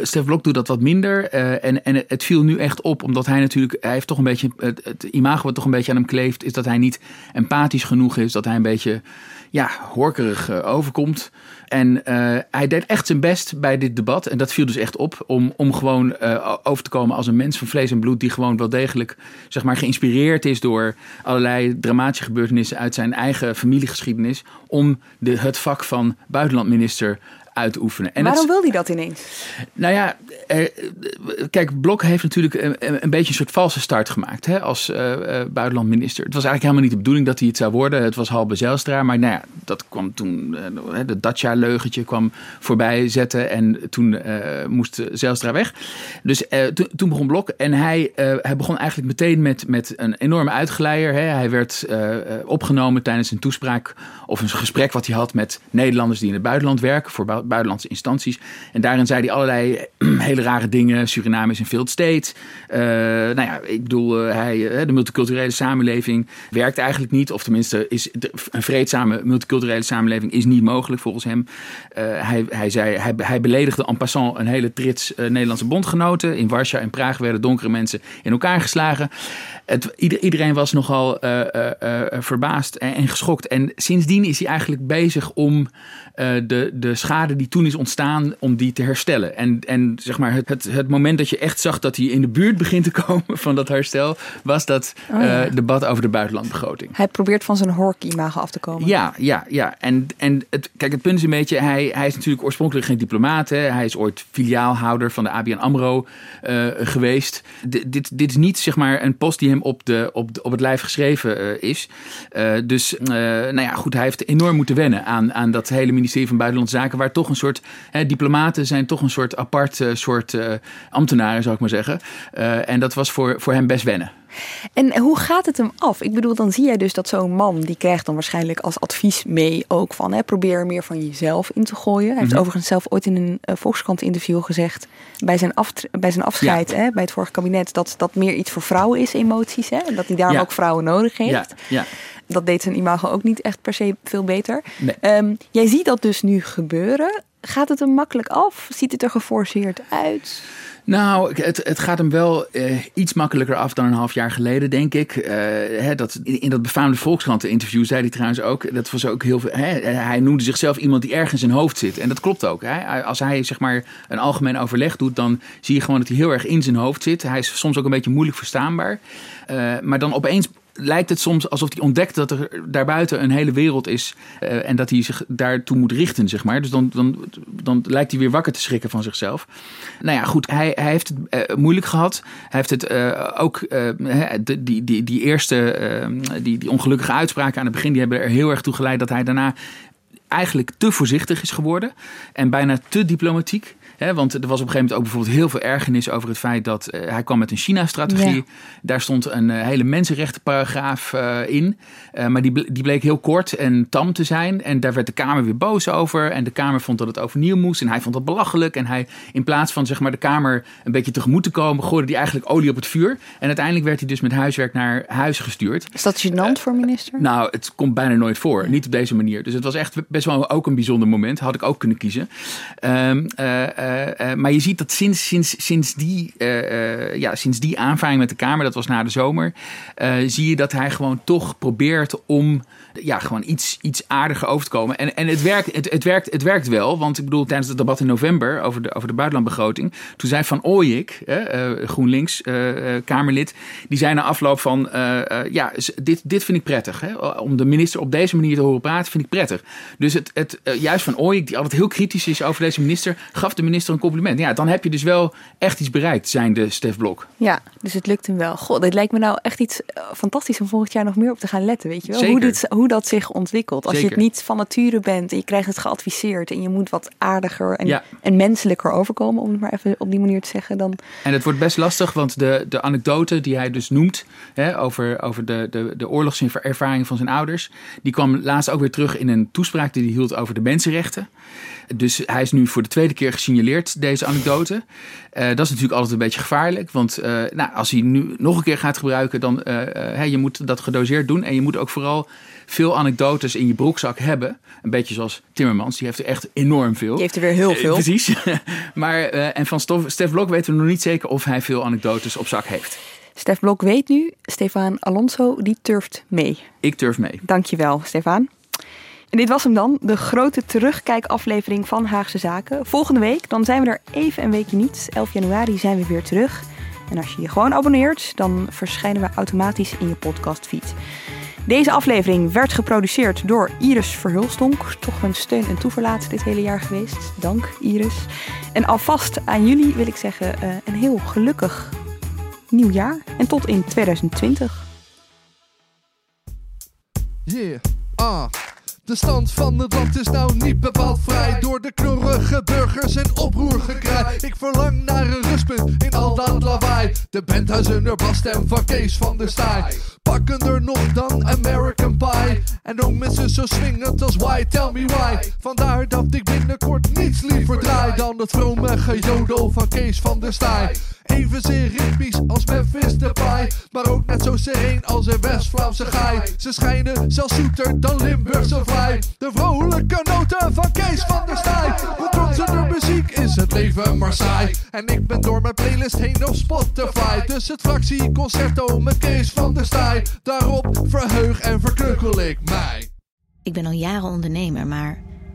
Stef Blok doet dat wat minder uh, en, en het viel nu echt op, omdat hij natuurlijk, hij heeft toch een beetje, het, het imago wat toch een beetje aan hem kleeft, is dat hij niet empathisch genoeg is, dat hij een beetje ja, horkerig overkomt. En uh, hij deed echt zijn best bij dit debat. En dat viel dus echt op. Om, om gewoon uh, over te komen als een mens van vlees en bloed. Die gewoon wel degelijk zeg maar, geïnspireerd is door allerlei dramatische gebeurtenissen uit zijn eigen familiegeschiedenis. Om de, het vak van buitenlandminister uitoefenen. En Waarom wil hij dat ineens? Nou ja, kijk, Blok heeft natuurlijk een, een, beetje een soort valse start gemaakt hè, als uh, buitenlandminister. Het was eigenlijk helemaal niet de bedoeling dat hij het zou worden. Het was Halbe Zijlstra, maar nou ja, dat kwam toen, uh, de Dacia-leugentje kwam voorbij zetten en toen moest Zijlstra weg. Dus toen begon Blok en hij, hij begon eigenlijk meteen met, met een enorme uitgeleier. Hè. Hij werd opgenomen tijdens een toespraak of een gesprek wat hij had met Nederlanders die in het buitenland werken voor buitenlandse instanties. En daarin zei hij allerlei [CLEARS THROAT] hele rare dingen. Suriname is een failed state. Uh, nou ja, ik bedoel, uh, hij, uh, de multiculturele samenleving werkt eigenlijk niet. Of tenminste, is een vreedzame multiculturele samenleving is niet mogelijk volgens hem. hij, hij, zei, hij, hij beledigde en passant een hele trits Nederlandse bondgenoten. In Warschau en Praag werden donkere mensen in elkaar geslagen. Het, iedereen was nogal verbaasd en, en geschokt. En sindsdien is hij eigenlijk bezig om de, de schade die toen is ontstaan, om die te herstellen. En, en zeg maar, het, het, het moment dat je echt zag dat hij in de buurt begint te [LAUGHS] komen van dat herstel, was dat oh, ja. debat over de buitenlandbegroting. Hij probeert van zijn hork-imago af te komen. Ja, ja, ja. En, en het, kijk, het punt is een beetje, hij, hij is natuurlijk oorspronkelijk geen diplomaat. Hè. Hij is ooit filiaalhouder van de ABN AMRO geweest. D dit, dit is niet zeg maar een post die op, de, op, op het lijf geschreven uh, is. dus, nou ja, goed, hij heeft enorm moeten wennen aan, aan dat hele ministerie van Buitenlandse Zaken, waar toch een soort, hè, diplomaten zijn toch een soort apart soort ambtenaren, zou ik maar zeggen. En dat was voor, voor hem best wennen. En hoe gaat het hem af? Ik bedoel, dan zie jij dus dat zo'n man, die krijgt dan waarschijnlijk als advies mee ook van, hè, probeer meer van jezelf in te gooien. Hij heeft mm -hmm. overigens zelf ooit in een uh, Volkskrant interview gezegd, bij zijn, af, bij zijn afscheid, ja. hè, bij het vorige kabinet, dat dat meer iets voor vrouwen is, emoties. Hè, en dat hij daarom ja. ook vrouwen nodig heeft. Ja. ja. Dat deed zijn imago ook niet echt per se veel beter. Nee. Um, jij ziet dat dus nu gebeuren. Gaat het hem makkelijk af? Ziet het er geforceerd uit? Nou, het, het gaat hem wel uh, iets makkelijker af dan een half jaar geleden, denk ik. Uh, hè, dat, in, dat befaamde Volkskrant-interview zei hij trouwens ook... dat was ook heel veel... Hè, hij noemde zichzelf iemand die ergens in zijn hoofd zit. En dat klopt ook. Hè. Als hij zeg maar een algemeen overleg doet... dan zie je gewoon dat hij heel erg in zijn hoofd zit. Hij is soms ook een beetje moeilijk verstaanbaar. Uh, maar dan opeens lijkt het soms alsof hij ontdekt dat er daarbuiten een hele wereld is. Uh, en dat hij zich daartoe moet richten, zeg maar. Dus dan, dan, dan lijkt hij weer wakker te schrikken van zichzelf. Nou ja, goed, hij, hij heeft het uh, moeilijk gehad. Hij heeft het uh, ook, die, die, die eerste, die, die ongelukkige uitspraken aan het begin, die hebben er heel erg toe geleid dat hij daarna eigenlijk te voorzichtig is geworden. En bijna te diplomatiek. He, want er was op een gegeven moment ook bijvoorbeeld heel veel ergernis over het feit dat uh, hij kwam met een China-strategie. Ja. Daar stond een uh, hele mensenrechtenparagraaf uh, in. maar die, die bleek heel kort en tam te zijn. En daar werd de Kamer weer boos over. En de Kamer vond dat het overnieuw moest. En hij vond dat belachelijk. En hij, in plaats van zeg maar, de Kamer een beetje tegemoet te komen, gooide hij eigenlijk olie op het vuur. En uiteindelijk werd hij dus met huiswerk naar huis gestuurd. Is dat gênant voor minister? Nou, het komt bijna nooit voor. Niet op deze manier. Dus het was echt best wel ook een bijzonder moment. Had ik ook kunnen kiezen. Um, maar je ziet dat sinds, sinds, sinds, die, ja, sinds die aanvaring met de Kamer, dat was na de zomer, zie je dat hij gewoon toch probeert om ja, gewoon iets, iets aardiger over te komen. En, en het, werkt, het, het, werkt, het werkt wel, want ik bedoel, tijdens het debat in november over de, over de buitenlandbegroting, toen zei Van Ooyik, uh, GroenLinks, uh, Kamerlid, die zei na afloop van, ja, dit, dit vind ik prettig. Hè? Om de minister op deze manier te horen praten, vind ik prettig. Dus het, het, juist Van Ooyik, die altijd heel kritisch is over deze minister, gaf de minister een compliment. Ja, dan heb je dus wel echt iets bereikt, zijn de Stef Blok. Ja, dus het lukt hem wel. God, dit lijkt me nou echt iets fantastisch om volgend jaar nog meer op te gaan letten, weet je wel? Zeker. Hoe, dit, hoe dat zich ontwikkelt. Als je het niet van nature bent en je krijgt het geadviseerd en je moet wat aardiger en, en menselijker overkomen, om het maar even op die manier te zeggen. Dan... En het wordt best lastig, want de, de anekdote die hij dus noemt hè, over, over de, de, de oorlogservaring van zijn ouders, die kwam laatst ook weer terug in een toespraak die hij hield over de mensenrechten. Dus hij is nu voor de tweede keer gesignaleerd, deze anekdote. Uh, dat is natuurlijk altijd een beetje gevaarlijk. Want uh, nou, als hij nu nog een keer gaat gebruiken, dan uh, je moet dat gedoseerd doen. En je moet ook vooral veel anekdotes in je broekzak hebben. Een beetje zoals Timmermans, die heeft er echt enorm veel. Die heeft er weer heel veel. precies. [LAUGHS] maar, en van Stef Blok weten we nog niet zeker of hij veel anekdotes op zak heeft. Stef Blok weet nu, Stefan Alonso, die turft mee. Ik turf mee. Dankjewel, Stefan. En dit was hem dan, de grote terugkijkaflevering van Haagse Zaken. Volgende week, dan zijn we er even een weekje niet. 11 januari zijn we weer terug. En als je je gewoon abonneert, dan verschijnen we automatisch in je podcastfeed. Deze aflevering werd geproduceerd door Iris Verhulstonk. Toch een steun en toeverlaat dit hele jaar geweest. Dank Iris. En alvast aan jullie wil ik zeggen uh, een heel gelukkig nieuw jaar. En tot in 2020. Yeah, ah. De stand van het land is nou niet bepaald vrij. Door de knorrige burgers en oproergekraai Ik verlang naar een rustpunt in al dat lawaai. De bandhuizen er basstem van Kees van der Staaij. Pakken er nog dan American Pie. En ook mensen zo swingend als Why Tell Me Why. Vandaar dat ik binnenkort niets liever draai Dan het vrome gejodel van Kees van der Staaij Evenzeer ritmisch als Memphis Depay Maar ook net zo sereen als een West-Vlaamse gaai Ze schijnen zelfs zoeter dan Limburgse vlaai De vrolijke noten van Kees van der Staaij. De muziek is het leven maar saai. En ik ben door mijn playlist heen op Spotify. Dus het fractie Concerto met Kees van der Staaij. Daarop verheug en verkeukel ik mij. Ik ben al jaren ondernemer, maar